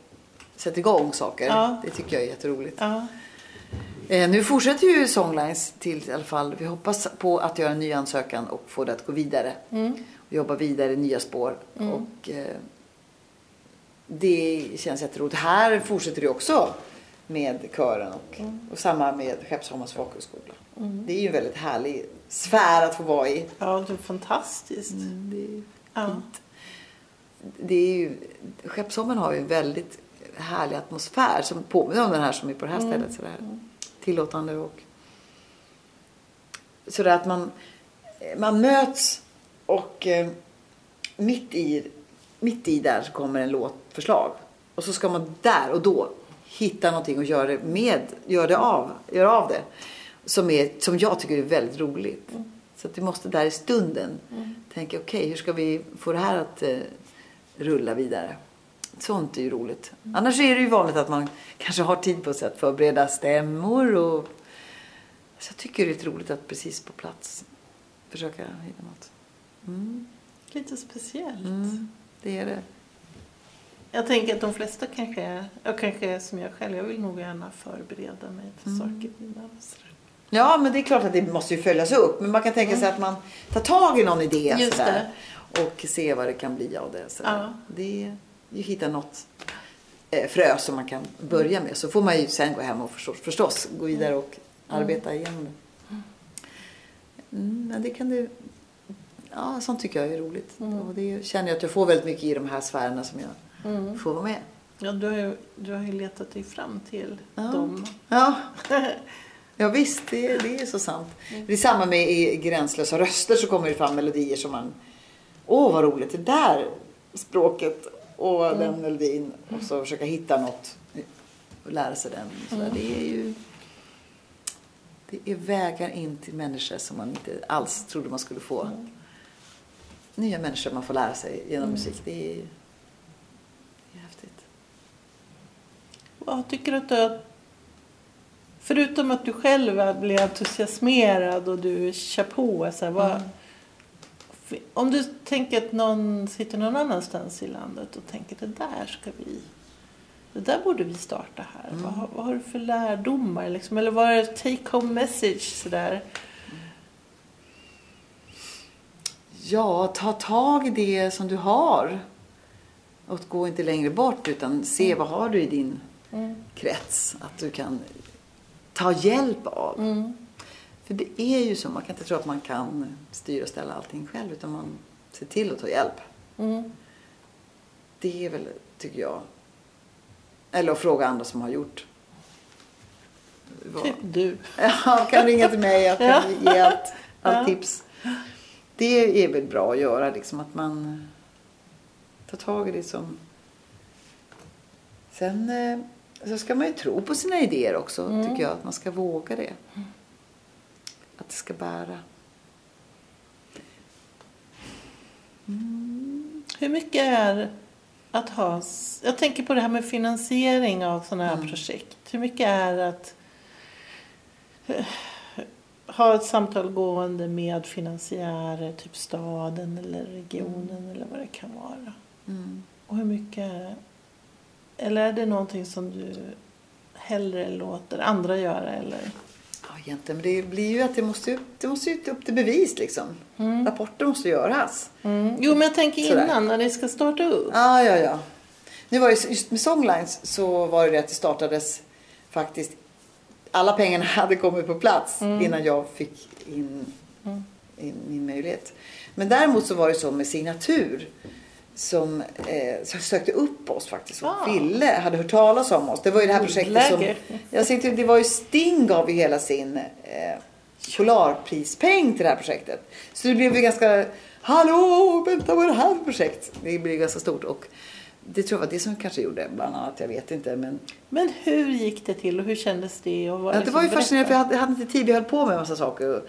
sätter igång saker. Ja. Det tycker jag är jätteroligt. Ja. Eh, nu fortsätter ju Songlines till i alla fall. Vi hoppas på att göra en ny ansökan och få det att gå vidare. Mm. Och jobba vidare i nya spår. Och eh, det känns jätteroligt. Här fortsätter det också med kören och, och samma med Skeppsholmens folkhögskola. Det är ju en väldigt härlig sfär att få vara i. ja, det är fantastiskt. Det är Ja. det är ju, Skeppsholmen har ju en väldigt härlig atmosfär som påminner om den här som är på det här stället. Sådär. Tillåtande och sådär att man, man möts och eh, mitt i, mitt i där så kommer en låtförslag. Och så ska man där och då hitta någonting och göra det med, göra det av, göra av det. Som, är, som jag tycker är väldigt roligt. Så att vi måste där i stunden tänka okej hur ska vi få det här att eh, rulla vidare. Sånt är ju roligt. Annars är det ju vanligt att man kanske har tid på sig att förbereda stämmor och så jag tycker det är lite roligt att precis på plats försöka hitta något. Mm, Lite speciellt. mm, det är det. Jag tänker att de flesta kanske jag kanske som jag själv, jag vill nog gärna förbereda mig för Mm. saker innan. och. Ja, men det är klart att det måste ju följas upp. Men man kan tänka sig att man tar tag i någon idé Mm. Sådär, och se vad det kan bli av det. Sådär. Ja. Det hitta något eh, frö som man kan börja med. Så får man ju sen gå hem och förstås, förstås gå vidare och arbeta igenom det. Mm, men det kan du... Ja, sånt tycker jag är roligt. Och det känner jag att jag får väldigt mycket i de här sfärerna som jag Mm. får vara med. Ja, du har, ju, du har ju letat dig fram till Ja. dem. Ja, ja visst, det, det är så sant. Det är samma med i Gränslösa röster så kommer det fram melodier som man... Åh, vad roligt, det där språket och den melodin. Och så försöka hitta något och lära sig den. Så där, Det är ju... Det är vägar in till människor som man inte alls trodde man skulle få. Nya människor man får lära sig genom musik. Det är, det är häftigt. Vad tycker du att du Förutom att du själv blir entusiasmerad och du kör på. Så här, vad, Om du tänker att någon sitter någon annanstans i landet och tänker det där ska vi... Det där borde vi starta här. Vad, har- vad har du för lärdomar? Liksom? Eller vad är take home message? Sådär? Ja, ta tag i det som du har. Och gå inte längre bort utan se vad har du i din krets att du kan ta hjälp av. För det är ju så, man kan inte tro att man kan styra och ställa allting själv utan man ser till att ta hjälp. Mm. Det är väl, tycker jag. Eller att fråga andra som har gjort. Vad- Typ du. Ja, kan ringa till mig. Jag Ja. kan ge allt, allt tips. Det är väl bra att göra, liksom att man tar tag i det som... Sen eh, så ska man ju tro på sina idéer också, tycker jag. Att man ska våga det. Att det ska bära. Hur mycket är att ha... Jag tänker på det här med finansiering av sådana här projekt. Hur mycket är att ha ett samtal gående med finansiärer, typ staden eller regionen eller vad det kan vara. Mm. Och hur mycket... Eller är det någonting som du hellre låter andra göra? Eller? Ja, egentligen. Men det blir ju att det måste, det måste ju upp till bevis liksom. Rapporter måste göras. Mm. Jo, men jag tänker Sådär. innan, när det ska starta upp. Ja, ja, ja. Nu var det just med Songlines så var det det att det startades faktiskt. Alla pengarna hade kommit på plats innan jag fick in, in min möjlighet. Men däremot så var det så med signatur som, eh, som sökte upp oss faktiskt och Ah. ville, hade hört talas om oss. Det var ju det här projektet som... Jag tänkte, det var ju Sting gav ju hela sin eh, Polarprispeng till det här projektet. Så det blev ju ganska, hallå, vänta vad är det här för projekt? Det blev ganska stort och det tror jag var det som kanske gjorde bland annat, jag vet inte men. Men hur gick det till och hur kändes det? Och vad Ja, det liksom var ju fascinerande för jag hade, jag hade inte tid, vi höll på med en massa saker. Och,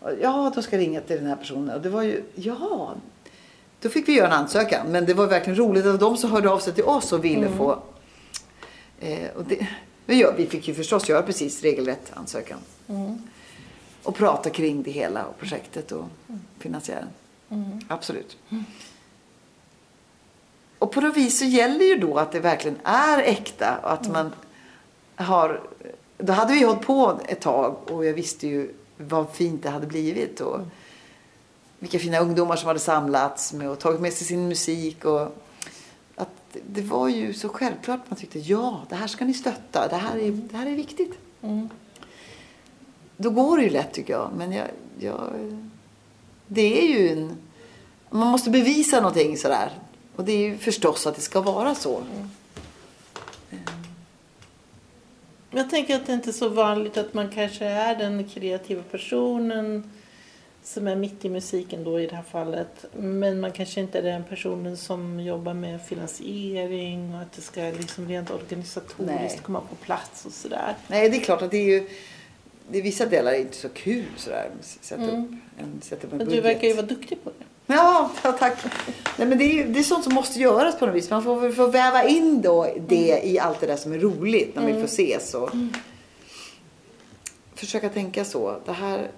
och, ja, de ska ringa till den här personen och det var ju, ja. Då fick vi göra en ansökan men det var verkligen roligt att de som hörde av sig till oss och ville få. Eh, och det, Men ja, vi fick ju förstås göra precis regelrätt ansökan. Och prata kring det hela och projektet och finansiären. Absolut. Och på något vis så gäller ju då att det verkligen är äkta och att man har... Då hade vi hållit på ett tag och jag visste ju vad fint det hade blivit och vilka fina ungdomar som hade samlats med och tagit med sig sin musik och att det var ju så självklart man tyckte ja, det här ska ni stötta, det här är, det här är viktigt. Då går det ju lätt tycker jag, men jag, jag, det är ju en... Man måste bevisa någonting sådär. Och det är ju förstås att det ska vara så. Jag tänker att det inte är så vanligt att man kanske är den kreativa personen som är mitt i musiken då i det här fallet. Men man kanske inte är den personen som jobbar med finansiering och att det ska liksom rent organisatoriskt Nej. komma på plats och sådär. Nej, det är klart att det är ju... Det är vissa delar är inte så kul sådär. Sätta upp en, sätta upp en Men budget. du verkar ju vara duktig på det. Ja, tack. Nej, men det, är, ju- det är sånt som måste göras på något vis. Man får, får väva in då det i allt det där som är roligt när vi får ses. Och Försöka tänka så. Det här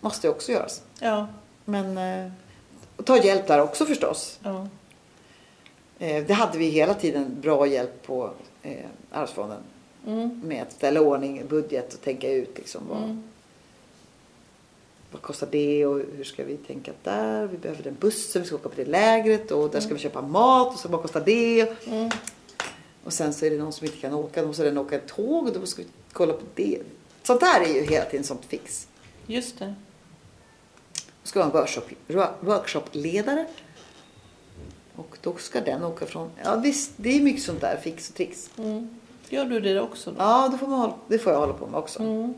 måste också göras. Ja, Men eh, och ta hjälp där också förstås. ja. Eh, det hade vi hela tiden bra hjälp på eh, Arvsfonden. Mm. Med att ställa ordning, budget och tänka ut liksom vad, Mm. vad kostar det och hur ska vi tänka där? Vi behöver den bussen, vi ska åka på det lägret och där ska vi köpa mat och så vad kostar det? Mm. Och sen så är det någon som inte kan åka, då måste den åka tåg och då ska vi kolla på det. Sånt där är ju hela tiden sånt fix. Just det. Ska vara en workshop, wo- workshopledare. Och då ska den åka från, ja visst det är mycket sånt där fix och tricks. Mm. Gör du det också då? Ja, det får, man, det får jag hålla på med också. Mm.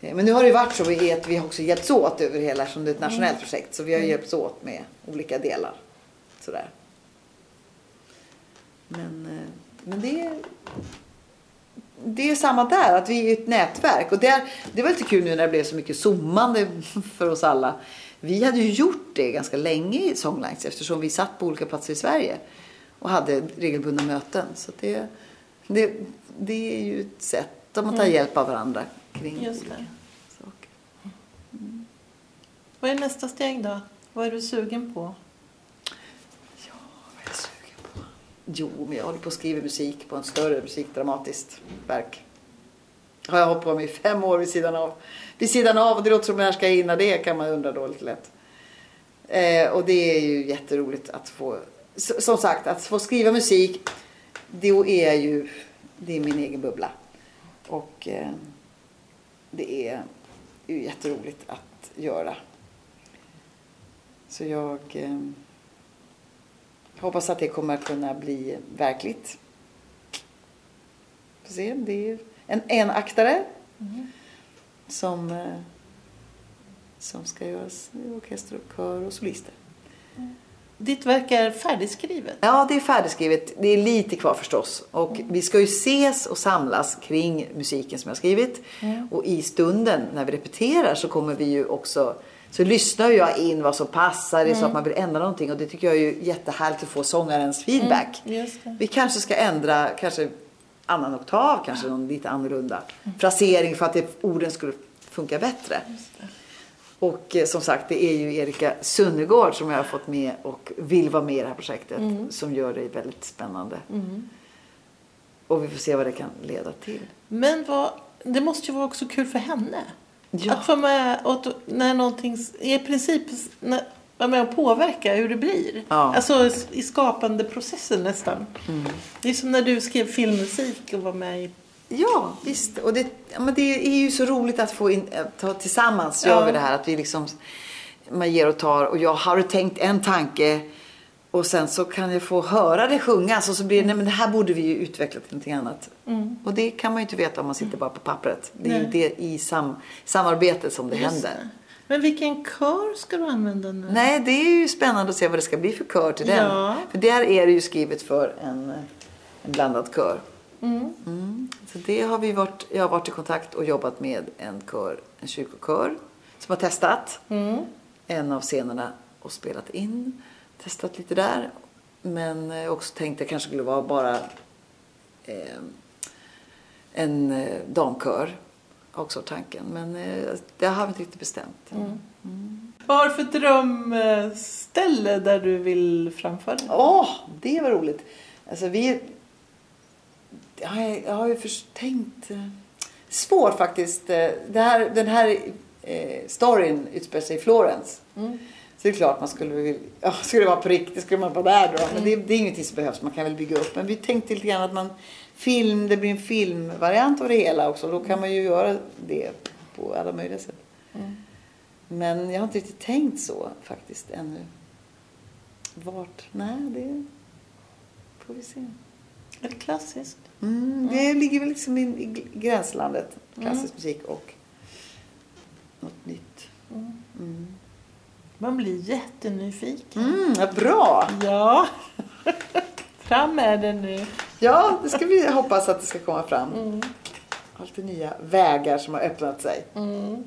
Eh, Men nu har det ju varit så att vi har också hjälpts åt över hela, eftersom det är ett nationellt projekt. Så vi har hjälpts åt med olika delar. Sådär. Men, eh, men det är, det är samma där, att vi är ett nätverk. Och det, det var lite kul nu när det blev så mycket zoomande för oss alla. Vi hade ju gjort det ganska länge i Songlines eftersom vi satt på olika platser i Sverige och hade regelbundna möten. Så det, det, det är ju ett sätt att man tar hjälp av varandra kring Just det. saker. Vad är nästa steg då? Vad är du sugen på? Ja, vad är jag sugen på? Jo, men jag håller på att skriva musik på en större musikdramatiskt verk. Har jag hållit på med i fem år vid sidan av. Vid sidan av, och det låter som när ska jag hinna det kan man undra då lite lätt. Eh, och det är ju jätteroligt att få, som sagt, att få skriva musik, det är ju, det är min egen bubbla. Och eh, det är ju jätteroligt att göra. Så jag eh, hoppas att det kommer att kunna bli verkligt. Får se, det är en enaktare som, eh, som ska göras i orkester och kör och solister. Ditt verk är färdigskrivet. Ja, det är färdigskrivet. Det är lite kvar förstås. Och vi ska ju ses och samlas kring musiken som jag har skrivit. Och i stunden när vi repeterar så kommer vi ju också så lyssnar jag in vad som passar, mm. så att man vill ändra någonting. Och det tycker jag är ju jättehärligt att få sångarens feedback. just det. Vi kanske ska ändra, kanske annan oktav, kanske någon lite annorlunda frasering för att det, orden skulle funka bättre. Och eh, som sagt, det är ju Erika Sunnegård som jag har fått med och vill vara med i det här projektet. Som gör det väldigt spännande. Och vi får se vad det kan leda till. Men vad, det måste ju vara också kul för henne. Ja. Att få med och när någonting i princip när, vara med och påverka hur det blir. Ja. Mm. Alltså i skapande processen nästan. Det är som när du skrev filmmusik och var med i Ja, visst. Och det, men det är ju så roligt att få in, ta tillsammans gör Ja. vi det här. Att vi liksom, man ger och tar. Och jag har tänkt en tanke. Och sen så kan jag få höra det sjungas. Och så blir det, nej men det här borde vi ju utveckla till någonting annat. Och det kan man ju inte veta om man sitter bara på pappret. Det är Nej. det i sam, samarbetet som det Just händer. det. Men vilken kör ska du använda nu? Nej, det är ju spännande att se vad det ska bli för kör till den. Ja. För där är det ju skrivet för en, en blandad kör. Mm. Mm. Så det har vi varit, jag har varit i kontakt och jobbat med en kör, en kyrkokör som har testat Mm. en av scenerna och spelat in. Testat lite där. Men eh, också tänkte jag kanske skulle vara bara eh, en eh, damkör. Också tanken. Men eh, det har vi inte riktigt bestämt. Vad har du för drömställe där du vill framföra? Åh, det var roligt. Alltså vi... Jag har, jag har ju först tänkt... eh, Svår faktiskt. Det här, den här eh, storyn utspelar sig i Florens. Mm. Så det är klart man skulle vilja... Ja, skulle det vara på riktigt skulle man vara där då. Men det, det är ingenting som behövs. Man kan väl bygga upp. Men vi tänkte lite grann att man... Film, det blir en filmvariant av det hela också. Då kan man ju göra det på alla möjliga sätt. Mm. Men jag har inte riktigt tänkt så faktiskt ännu. Vart? Nej, det får vi se. Är det klassiskt? Mm, det ligger väl liksom i, i gränslandet. Klassisk musik och något nytt. Mm. Man blir jättenyfiken. Mm, bra! Ja. Fram med det nu. Ja, det ska vi hoppas att det ska komma fram. Mm. Alltid nya vägar som har öppnat sig. Mm.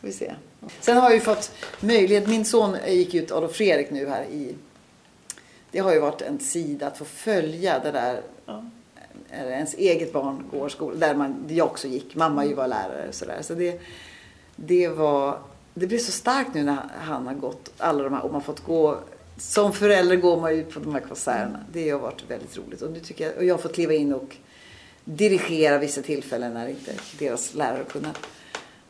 Får vi se. Sen har jag ju fått möjlighet. Min son gick ut, Adolf Fredrik nu här i... Det har ju varit en sida att få följa det där Ja. ens eget barn går skola, där man, jag också gick. Mamma ju var lärare och sådär. Så det, det var, det blev så starkt nu när han har gått alla de här, och man fått gå, som förälder går man ju på de här konserterna. Det har varit väldigt roligt. Och, nu tycker jag, och jag har fått kliva in och dirigera vissa tillfällen när inte deras lärare kunnat.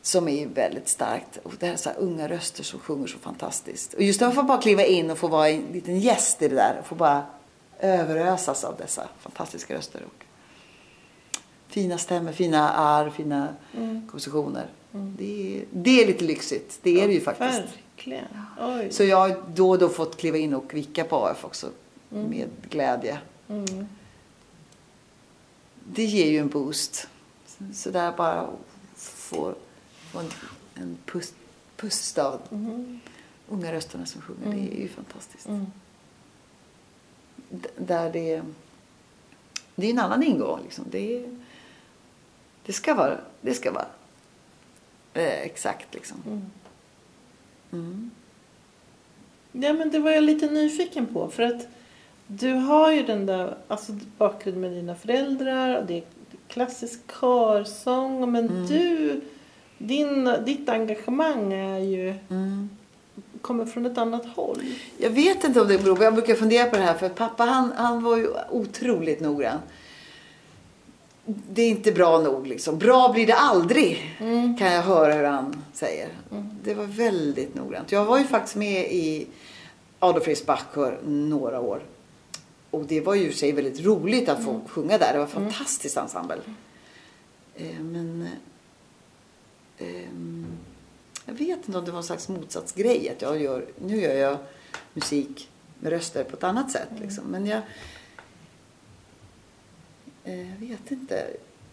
Som är ju väldigt starkt. Och det här är så här unga röster som sjunger så fantastiskt. Och just när man får bara kliva in och få vara en liten gäst i det där. Och få bara överösas av dessa fantastiska röster. Och fina stämmor, fina arr, fina kompositioner. Det, är, det är lite lyxigt. Det är det ju faktiskt. Verkligen. Oj. Så jag har då och då fått kliva in och vicka på AF också. Med glädje. Mm. Det ger ju en boost. Så, där bara få, få en, en pust, pust av Mm. unga rösterna som sjunger. Det är ju fantastiskt. Mm. Där det, det är en annan ingång. Liksom. Det, är- det ska vara, det ska vara exakt liksom. Mm. Mm. Ja, men det var jag lite nyfiken på. För att du har ju den där alltså, bakgrunden med dina föräldrar och det är klassisk körsång. Men Mm. du, din, ditt engagemang är ju, Mm. kommer från ett annat håll. Jag vet inte om det beror på, jag brukar fundera på det här för pappa han, han var ju otroligt noggrann. Det är inte bra nog liksom. Bra blir det aldrig. Kan jag höra hur han säger. Det var väldigt noggrant. Jag var ju faktiskt med i Adolf Fredriks Bachkör några år. Och det var ju i sig väldigt roligt att få sjunga där. Det var en fantastisk ensemble. Eh, men eh, ehm, jag vet inte om det var en slags motsatsgrej. Att jag gör, nu gör jag musik med röster på ett annat sätt. Liksom. Men jag, eh, jag vet inte.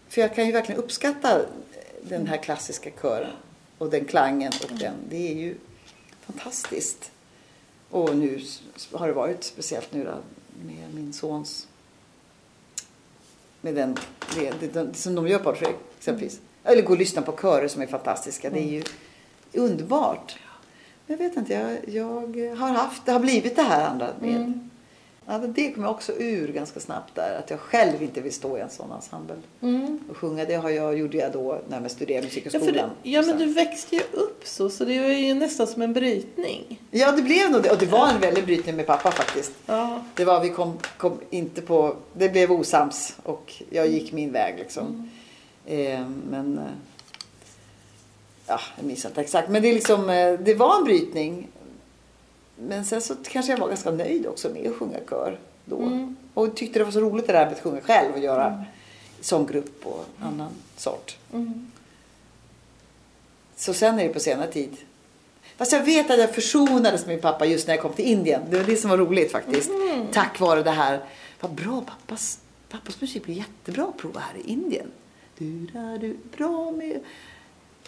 För jag kan ju verkligen uppskatta den här klassiska kören. Och den klangen och den. Det är ju fantastiskt. Och nu har det varit speciellt nu då med min sons med den, det, det, det, som de gör på Fredrik exempelvis. Eller gå och lyssna på körer som är fantastiska. Det är ju underbart. Jag vet inte, jag, jag har haft, det har blivit det här andra med. Ja, det kom jag också ur ganska snabbt där. Att jag själv inte vill stå i en sån ensemble och sjunga. Det har jag, gjorde jag då när jag studerade Ja, musikhögskolan. det, ja, men du växte ju upp så, så det var ju nästan som en brytning. Ja, det blev nog det. Och det var en väldig brytning med pappa faktiskt. Ja. Det var, vi kom, kom inte på, det blev osams och jag gick min väg liksom. Eh, men, eh, ja, jag minns inte exakt. Men det är liksom, eh, det var en brytning. Men sen så kanske jag var ganska nöjd också med att sjunga kör då. Mm. Och tyckte det var så roligt det där med att sjunga själv och göra sånggrupp och annan sort. Mm. Så sen är det på senare tid. Fast jag vet att jag försonades med min pappa just när jag kom till Indien. Det var det som var roligt faktiskt. Tack vare det här. Vad bra pappas, pappas musik blir jättebra att prova här i Indien. Du, da, du, bra med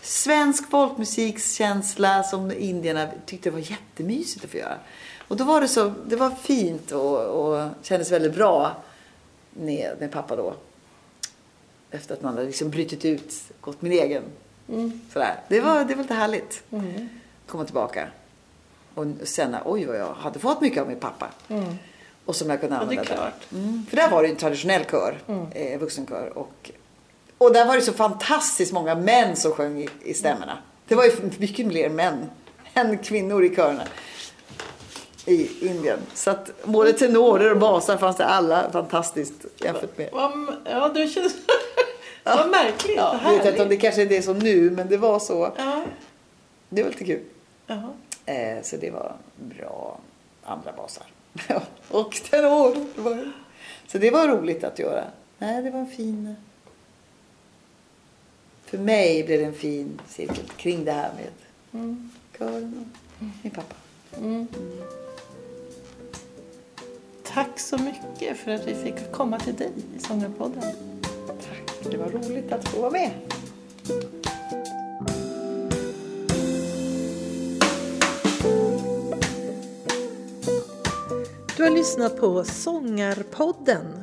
svensk folkmusikskänsla som indierna tyckte var jättemysigt att få göra. Och då var det så, det var fint och, och kändes väldigt bra med, med pappa då. Efter att man hade liksom brutit ut, gått min egen. Mm. Sådär. Det, var, det var lite härligt. Mm. Komma tillbaka. Och sen, oj vad jag hade fått mycket av min pappa. Mm. Och som jag kunde Ja, det är använda klart. Mm. För där var det ju en traditionell kör, eh, vuxenkör. Och Och där var det så fantastiskt många män som sjöng i, i stämmorna. Det var ju mycket fler män än kvinnor i körerna i Indien. Så att både tenorer och basar fanns det alla fantastiskt jämfört med. Ja, det känns... Vad märkligt. Ja, jag vet inte om det kanske är det som nu, men det var så. Ja. Det var lite kul. Jaha. Eh, så det var bra andra basar. och tenor. Så det var roligt att göra. Nej, det var en fin... För mig blev det en fin cirkel kring det här med Mm. kören och min pappa. Tack så mycket för att vi fick komma till dig i Sångarpodden. Tack, det var roligt att få vara med. Du har lyssnat på Sångarpodden.